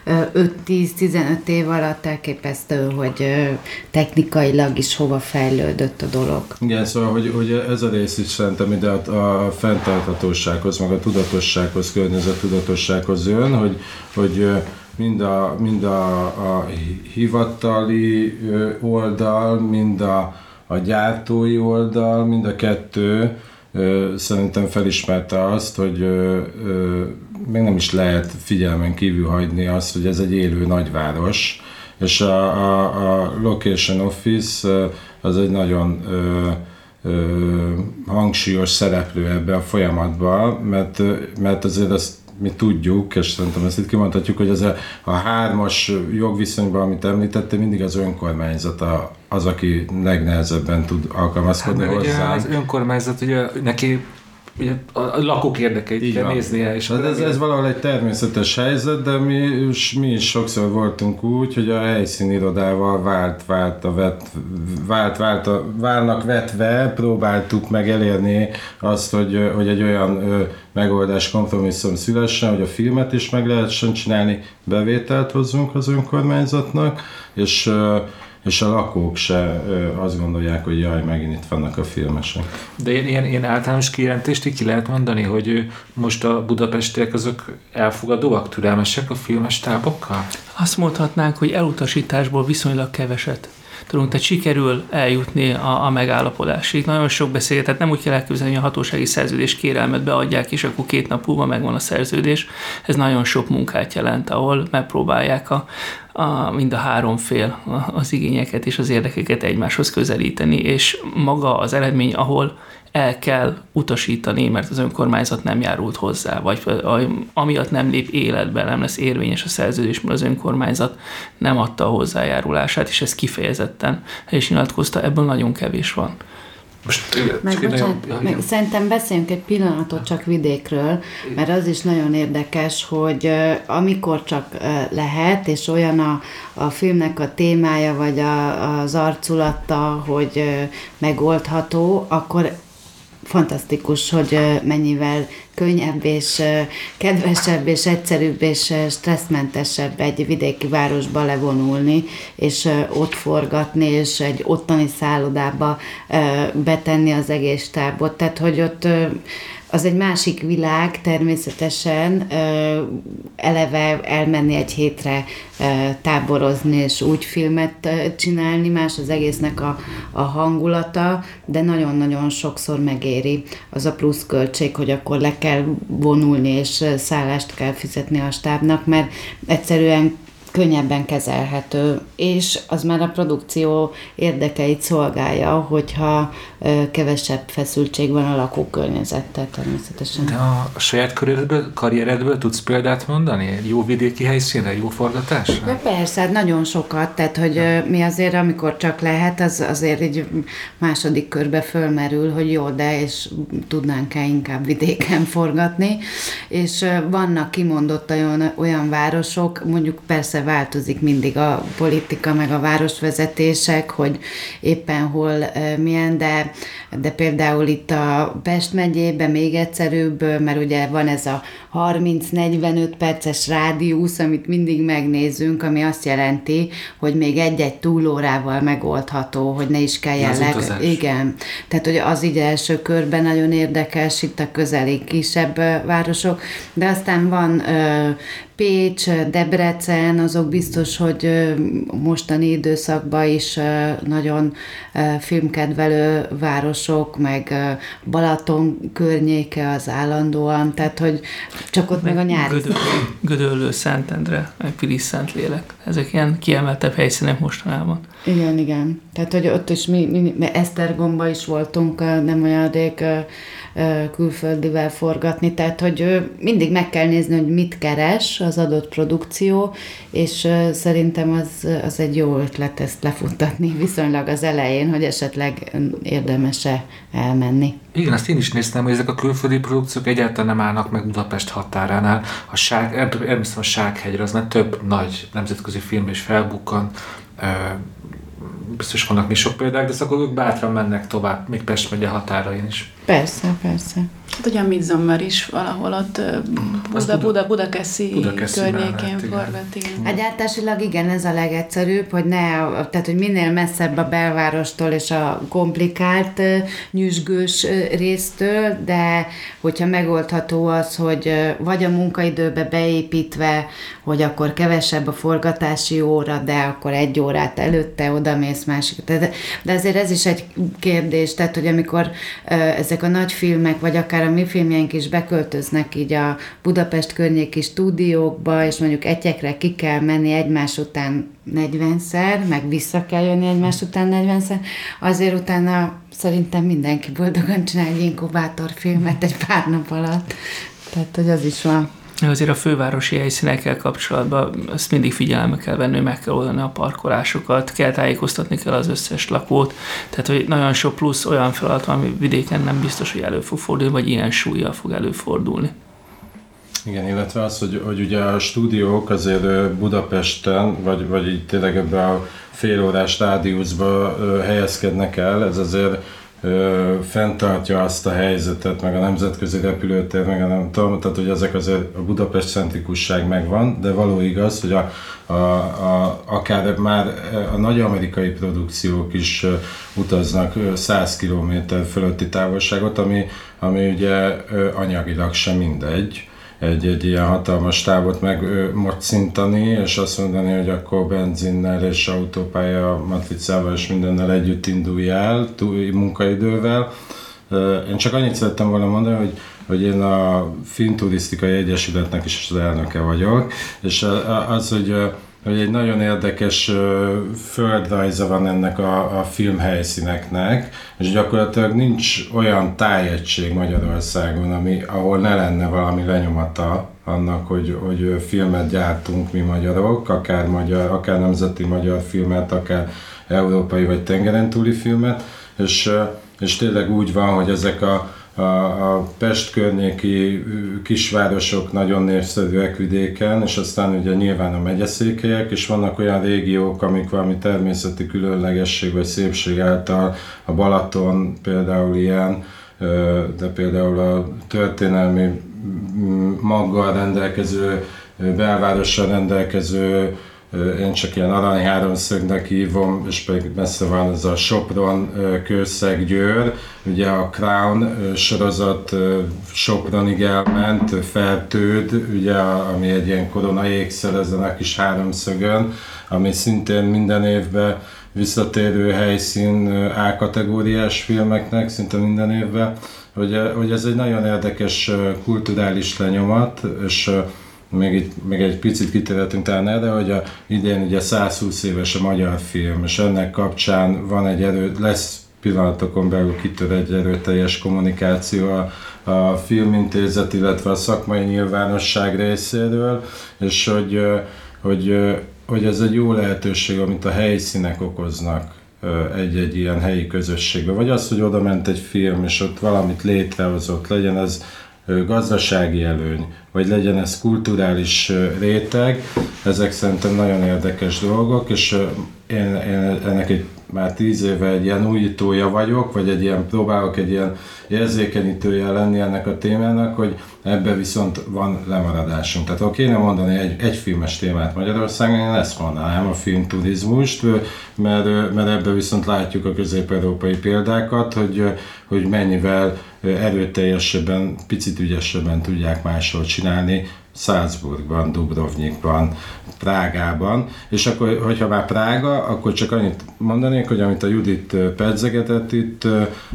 5-10-15 év alatt elképesztő, hogy technikailag is hova fejlődött a dolog. Igen, szóval, hogy, hogy ez a rész is szerintem ide a, a fenntarthatósághoz, meg a tudatossághoz, környezet tudatossághoz jön, hogy, hogy mind a, mind a, a hivatali oldal, mind a, a gyártói oldal, mind a kettő szerintem felismerte azt, hogy még nem is lehet figyelmen kívül hagyni azt, hogy ez egy élő nagyváros, és a, a, a Location Office az egy nagyon ö, hangsúlyos szereplő ebbe a folyamatban, mert, mert azért azt mi tudjuk, és szerintem ezt itt kimondhatjuk, hogy az a, a hármas jogviszonyban, amit említette, mindig az önkormányzat az, aki legnehezebben tud alkalmazkodni hát, hozzá. Az önkormányzat, ugye neki ugye a, a lakók érdekeit Így kell van. néznie. És hát ez, ez valahol egy természetes helyzet, de mi, mi is sokszor voltunk úgy, hogy a helyszínirodával vált, vált, a vet, vált, vált a, válnak vetve, próbáltuk meg elérni azt, hogy, hogy egy olyan ö, megoldás kompromisszum szülessen, hogy a filmet is meg lehessen csinálni, bevételt hozzunk az önkormányzatnak, és ö, és a lakók se azt gondolják, hogy jaj, megint itt vannak a filmesek. De ilyen, ilyen, ilyen általános kijelentést ki lehet mondani, hogy most a budapestiek azok elfogadóak, türelmesek a filmes tábokkal? Azt mondhatnánk, hogy elutasításból viszonylag keveset tudunk, tehát sikerül eljutni a, a megállapodásig. Nagyon sok beszélget, tehát nem úgy kell elképzelni, hogy a hatósági szerződés kérelmet beadják, és akkor két nap múlva megvan a szerződés. Ez nagyon sok munkát jelent, ahol megpróbálják a, a, mind a három fél az igényeket és az érdekeket egymáshoz közelíteni, és maga az eredmény, ahol el kell utasítani, mert az önkormányzat nem járult hozzá, vagy amiatt nem lép életbe, nem lesz érvényes a szerződés, mert az önkormányzat nem adta a hozzájárulását, és ez kifejezetten és nyilatkozta, ebből nagyon kevés van. Most, meg, bocsánat, nagyon, meg szerintem beszéljünk egy pillanatot csak vidékről, mert az is nagyon érdekes, hogy amikor csak lehet, és olyan a, a filmnek a témája, vagy a, az arculata, hogy megoldható, akkor fantasztikus, hogy mennyivel könnyebb és kedvesebb és egyszerűbb és stresszmentesebb egy vidéki városba levonulni, és ott forgatni, és egy ottani szállodába betenni az egész tábot. Tehát, hogy ott az egy másik világ természetesen, eleve elmenni egy hétre táborozni és úgy filmet csinálni, más az egésznek a, a hangulata, de nagyon-nagyon sokszor megéri az a plusz költség, hogy akkor le kell vonulni és szállást kell fizetni a stábnak, mert egyszerűen könnyebben kezelhető, és az már a produkció érdekeit szolgálja, hogyha kevesebb feszültség van a lakókörnyezettel természetesen. De a saját karrieredből, karrieredből tudsz példát mondani? Jó vidéki helyszínre, jó forgatásra? De persze, hát nagyon sokat, tehát hogy ja. mi azért, amikor csak lehet, az azért egy második körbe fölmerül, hogy jó, de és tudnánk-e inkább vidéken forgatni, és vannak kimondott olyan, olyan városok, mondjuk persze persze változik mindig a politika, meg a városvezetések, hogy éppen hol milyen, de, de például itt a Pest megyében még egyszerűbb, mert ugye van ez a 30-45 perces rádiusz, amit mindig megnézünk, ami azt jelenti, hogy még egy-egy túlórával megoldható, hogy ne is kelljen leg... Igen. Tehát, hogy az így első körben nagyon érdekes, itt a közeli kisebb városok, de aztán van Pécs, Debrecen, azok biztos, hogy mostani időszakban is nagyon filmkedvelő városok, meg Balaton környéke az állandóan, tehát hogy csak ott meg, meg a nyári. Gödöllő, Gödöllő Szentendre, meg Pilis Szentlélek. Ezek ilyen kiemeltebb helyszínek mostanában. Igen, igen. Tehát, hogy ott is mi, mi, mi Esztergomba is voltunk nem olyan rég külföldivel forgatni, tehát hogy mindig meg kell nézni, hogy mit keres az adott produkció, és szerintem az, az egy jó ötlet ezt lefuttatni [LAUGHS] viszonylag az elején, hogy esetleg érdemese elmenni. Igen, azt én is néztem, hogy ezek a külföldi produkciók egyáltalán nem állnak meg Budapest határánál. A ság, elmésztem a Sághegyre, az már több nagy nemzetközi film is felbukkan, biztos vannak mi sok példák, de akkor ők bátran mennek tovább, még Pest megye határain is. Persze, persze. Hát ugye a Midsommar is valahol ott Buda, Buda, Budakeszi, Budakeszi környékén forgat. Hát gyártásilag igen, ez a legegyszerűbb, hogy ne, tehát hogy minél messzebb a belvárostól és a komplikált nyüzsgős résztől, de hogyha megoldható az, hogy vagy a munkaidőbe beépítve, hogy akkor kevesebb a forgatási óra, de akkor egy órát előtte oda mész másik. De, de azért ez is egy kérdés, tehát hogy amikor ezek a nagy filmek, vagy akár a mi filmjeink is beköltöznek így a Budapest környéki stúdiókba, és mondjuk egyekre ki kell menni egymás után 40-szer, meg vissza kell jönni egymás után 40-szer, azért utána szerintem mindenki boldogan csinál egy inkubátorfilmet egy pár nap alatt. Tehát, hogy az is van. Azért a fővárosi helyszínekkel kapcsolatban azt mindig figyelembe kell venni, meg kell oldani a parkolásokat, kell tájékoztatni kell az összes lakót. Tehát, hogy nagyon sok plusz olyan feladat, ami vidéken nem biztos, hogy elő fog fordulni, vagy ilyen súlya fog előfordulni. Igen, illetve az, hogy, hogy ugye a stúdiók azért Budapesten, vagy, vagy így tényleg ebbe a félórás rádiuszba helyezkednek el, ez azért fenntartja azt a helyzetet, meg a nemzetközi repülőtér, meg a nem tudom, tehát hogy ezek azért a Budapest centrikusság megvan, de való igaz, hogy a, a, a, akár már a nagy amerikai produkciók is utaznak 100 km fölötti távolságot, ami, ami ugye anyagilag sem mindegy egy, egy ilyen hatalmas távot megmocintani, és azt mondani, hogy akkor benzinnel és autópálya matricával és mindennel együtt indulj el munkaidővel. Én csak annyit szerettem volna mondani, hogy, hogy én a Filmturisztikai Egyesületnek is az elnöke vagyok, és az, hogy hogy egy nagyon érdekes földrajza van ennek a, a filmhelyszíneknek, és gyakorlatilag nincs olyan tájegység Magyarországon, ami, ahol ne lenne valami lenyomata annak, hogy, hogy filmet gyártunk mi magyarok, akár, magyar, akár nemzeti magyar filmet, akár európai vagy tengeren túli filmet, és, és tényleg úgy van, hogy ezek a a, a Pest környéki kisvárosok nagyon népszerűek vidéken, és aztán ugye nyilván a megyeszékelyek, és vannak olyan régiók, amik valami természeti különlegesség vagy szépség által, a Balaton például ilyen, de például a történelmi maggal rendelkező, belvárossal rendelkező én csak ilyen arany háromszögnek hívom, és pedig messze van ez a Sopron, Kőszeg, Győr. Ugye a Crown sorozat Sopronig elment, Fertőd, ugye, ami egy ilyen korona ékszer ezen a kis háromszögön, ami szintén minden évben visszatérő helyszín A-kategóriás filmeknek, szinte minden évben, hogy, hogy ez egy nagyon érdekes kulturális lenyomat, és még, egy, még egy picit kitérhetünk talán erre, hogy a, idén ugye 120 éves a magyar film, és ennek kapcsán van egy erő, lesz pillanatokon belül kitör egy erőteljes kommunikáció a, a filmintézet, illetve a szakmai nyilvánosság részéről, és hogy, hogy, hogy ez egy jó lehetőség, amit a helyszínek okoznak egy-egy ilyen helyi közösségbe. Vagy az, hogy oda ment egy film, és ott valamit létrehozott, legyen ez gazdasági előny, vagy legyen ez kulturális réteg, ezek szerintem nagyon érdekes dolgok, és én, én ennek egy már tíz éve egy ilyen újítója vagyok, vagy egy ilyen, próbálok egy ilyen érzékenyítője lenni ennek a témának, hogy ebbe viszont van lemaradásunk. Tehát ha kéne mondani egy, egy filmes témát Magyarországon, én ezt mondanám, a filmturizmust, mert, mert ebbe viszont látjuk a közép-európai példákat, hogy, hogy mennyivel erőteljesebben, picit ügyesebben tudják máshol csinálni, Salzburgban, Dubrovnikban, Prágában, és akkor, hogyha már Prága, akkor csak annyit mondanék, hogy amit a Judit pedzegetett itt,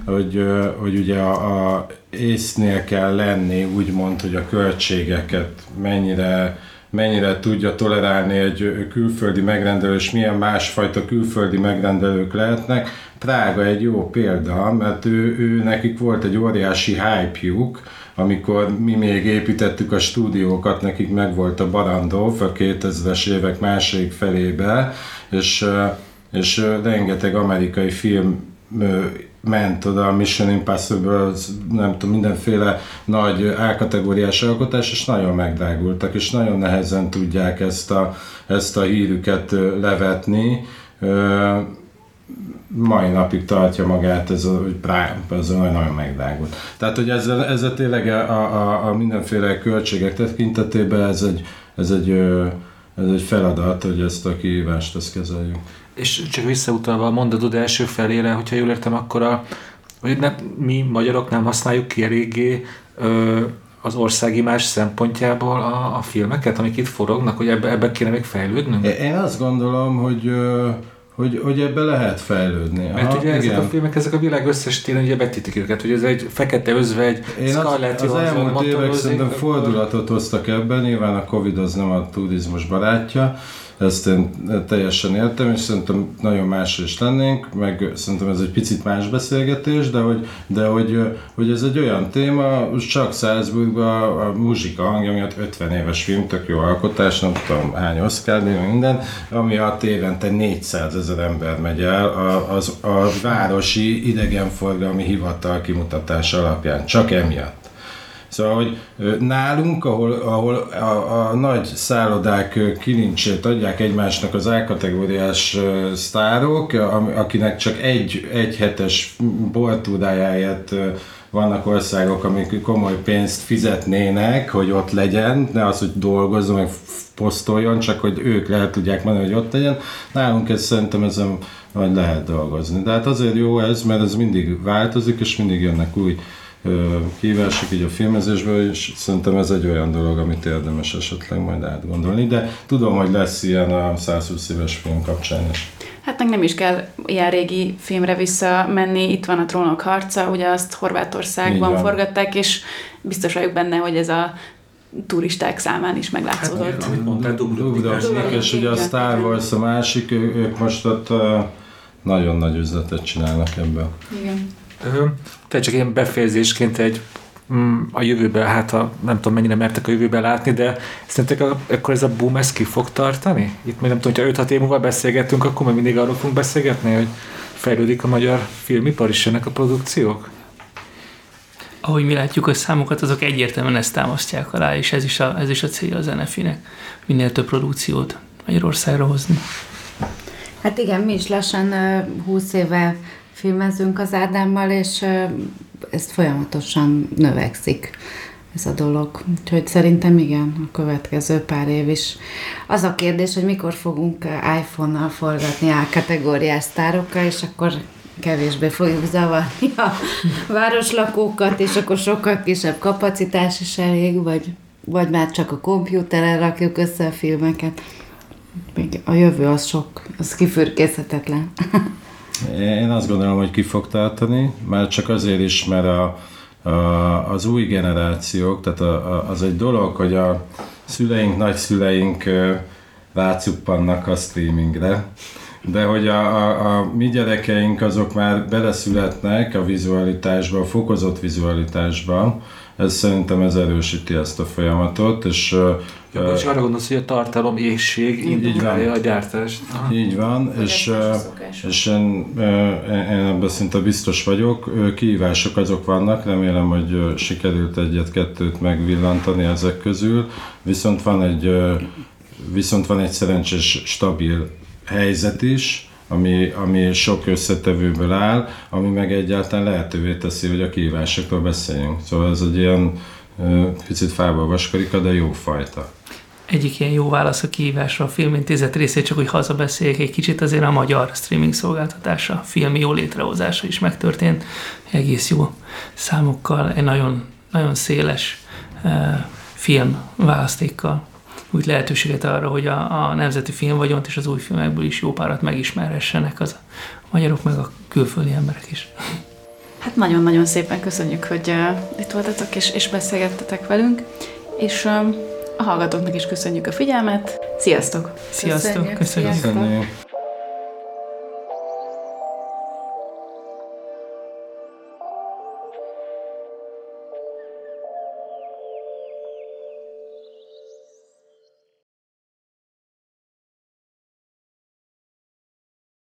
hogy, hogy ugye a, a észnél kell lenni, úgymond, hogy a költségeket mennyire mennyire tudja tolerálni egy külföldi megrendelő, és milyen másfajta külföldi megrendelők lehetnek. Prága egy jó példa, mert ő, ő nekik volt egy óriási hype-juk, amikor mi még építettük a stúdiókat, nekik megvolt a Barandov a 2000-es évek második felébe, és, és rengeteg amerikai film ment oda a Mission Impossible, nem tudom, mindenféle nagy A-kategóriás alkotás, és nagyon megdrágultak, és nagyon nehezen tudják ezt a, ezt a hírüket levetni mai napig tartja magát ez a, hogy Prime, ez nagyon megdágult. Tehát, hogy ezzel, ezzel tényleg a, a, a mindenféle költségek tekintetében ez egy, ez egy, ez egy feladat, hogy ezt a kihívást ezt kezeljük. És csak visszautalva a mondatod első felére, hogyha jól értem, akkor a, hogy ne, mi magyarok nem használjuk ki eléggé ö, az országi más szempontjából a, a filmeket, amik itt forognak, hogy ebbe, ebbe kéne még fejlődnünk? Én azt gondolom, hogy ö, hogy, hogy ebbe lehet fejlődni. Mert Aha, ugye igen. ezek a filmek, ezek a világ összes téren ugye betítik őket, hogy ez egy fekete özvegy, Én Scarlett az, az elmúlt évek szerintem fordulatot hoztak ebben, nyilván a Covid az nem a turizmus barátja, ezt én teljesen értem, és szerintem nagyon más is lennénk, meg szerintem ez egy picit más beszélgetés, de hogy, de hogy, hogy ez egy olyan téma, csak Salzburgban a muzsika hangja miatt 50 éves film, tök jó alkotás, nem tudom hány Oscar, minden, ami a évente 400 ezer ember megy el a, az, a városi idegenforgalmi hivatal kimutatása alapján, csak emiatt. Szóval, hogy nálunk, ahol, ahol a, a nagy szállodák kilincsét adják egymásnak az A-kategóriás sztárok, akinek csak egy, egy hetes boltúrájáért vannak országok, amik komoly pénzt fizetnének, hogy ott legyen, ne az, hogy dolgozzon, meg posztoljon, csak hogy ők lehet tudják mondani, hogy ott legyen. Nálunk ez szerintem ezen majd lehet dolgozni. De hát azért jó ez, mert ez mindig változik, és mindig jönnek új kívások így a filmezésből, és szerintem ez egy olyan dolog, amit érdemes esetleg majd átgondolni, de tudom, hogy lesz ilyen a 120 éves film kapcsán is. Hát meg nem is kell ilyen régi filmre visszamenni, itt van a Trónok harca, ugye azt Horvátországban forgatták, és biztos vagyok benne, hogy ez a turisták számán is meglátszódott. Hát, mondtál, és ugye a Star Wars a másik, ők most ott nagyon nagy üzletet csinálnak ebből. Igen. Tehát csak ilyen befejezésként egy mm, a jövőben, hát a, nem tudom mennyire mertek a jövőben látni, de szerintek akkor ez a boom ez ki fog tartani? Itt még nem tudom, hogyha 5-6 év múlva beszélgetünk, akkor még mindig arról fogunk beszélgetni, hogy fejlődik a magyar filmipar is ennek a produkciók? Ahogy mi látjuk a számokat, azok egyértelműen ezt támasztják alá, és ez is a, ez is a célja az NFI-nek, minél több produkciót Magyarországra hozni. Hát igen, mi is lassan 20 éve filmezünk az Ádámmal, és ez folyamatosan növekszik ez a dolog. Úgyhogy szerintem igen, a következő pár év is. Az a kérdés, hogy mikor fogunk iPhone-nal forgatni a kategóriás sztárokkal, és akkor kevésbé fogjuk zavarni a [LAUGHS] városlakókat, és akkor sokkal kisebb kapacitás is elég, vagy, vagy már csak a kompjúteren rakjuk össze a filmeket. Még a jövő az sok, az kifürkészhetetlen. [LAUGHS] Én azt gondolom, hogy ki fog tartani, már csak azért is, mert a, a, az új generációk, tehát a, a, az egy dolog, hogy a szüleink, nagyszüleink rácuppannak a streamingre, de hogy a, a, a mi gyerekeink azok már beleszületnek a vizualitásba, a fokozott vizualitásba, ez szerintem ez erősíti ezt a folyamatot, és Ja, és arra gondolsz, hogy a tartalom éjség indukálja a gyártást. Aha. Így van, és, és én, én ebben szinte biztos vagyok. Kihívások azok vannak, remélem, hogy sikerült egyet-kettőt megvillantani ezek közül, viszont van egy, viszont van egy szerencsés, stabil helyzet is, ami, ami sok összetevőből áll, ami meg egyáltalán lehetővé teszi, hogy a kihívásokról beszéljünk. Szóval ez egy ilyen picit fába vaskarika, de jó fajta. Egyik ilyen jó válasz a kihívásra a filmintézet részét, csak hogy hazabeszéljek egy kicsit, azért a magyar streaming szolgáltatása, filmi jó létrehozása is megtörtént, egész jó számokkal, egy nagyon, nagyon széles film választékkal úgy lehetőséget arra, hogy a, a nemzeti filmvagyont és az új filmekből is jó párat megismerhessenek az a magyarok, meg a külföldi emberek is. Hát nagyon-nagyon szépen köszönjük, hogy uh, itt voltatok és, és beszélgettetek velünk, és uh, a hallgatóknak is köszönjük a figyelmet. Sziasztok! Sziasztok! Köszönjük! köszönjük. köszönjük.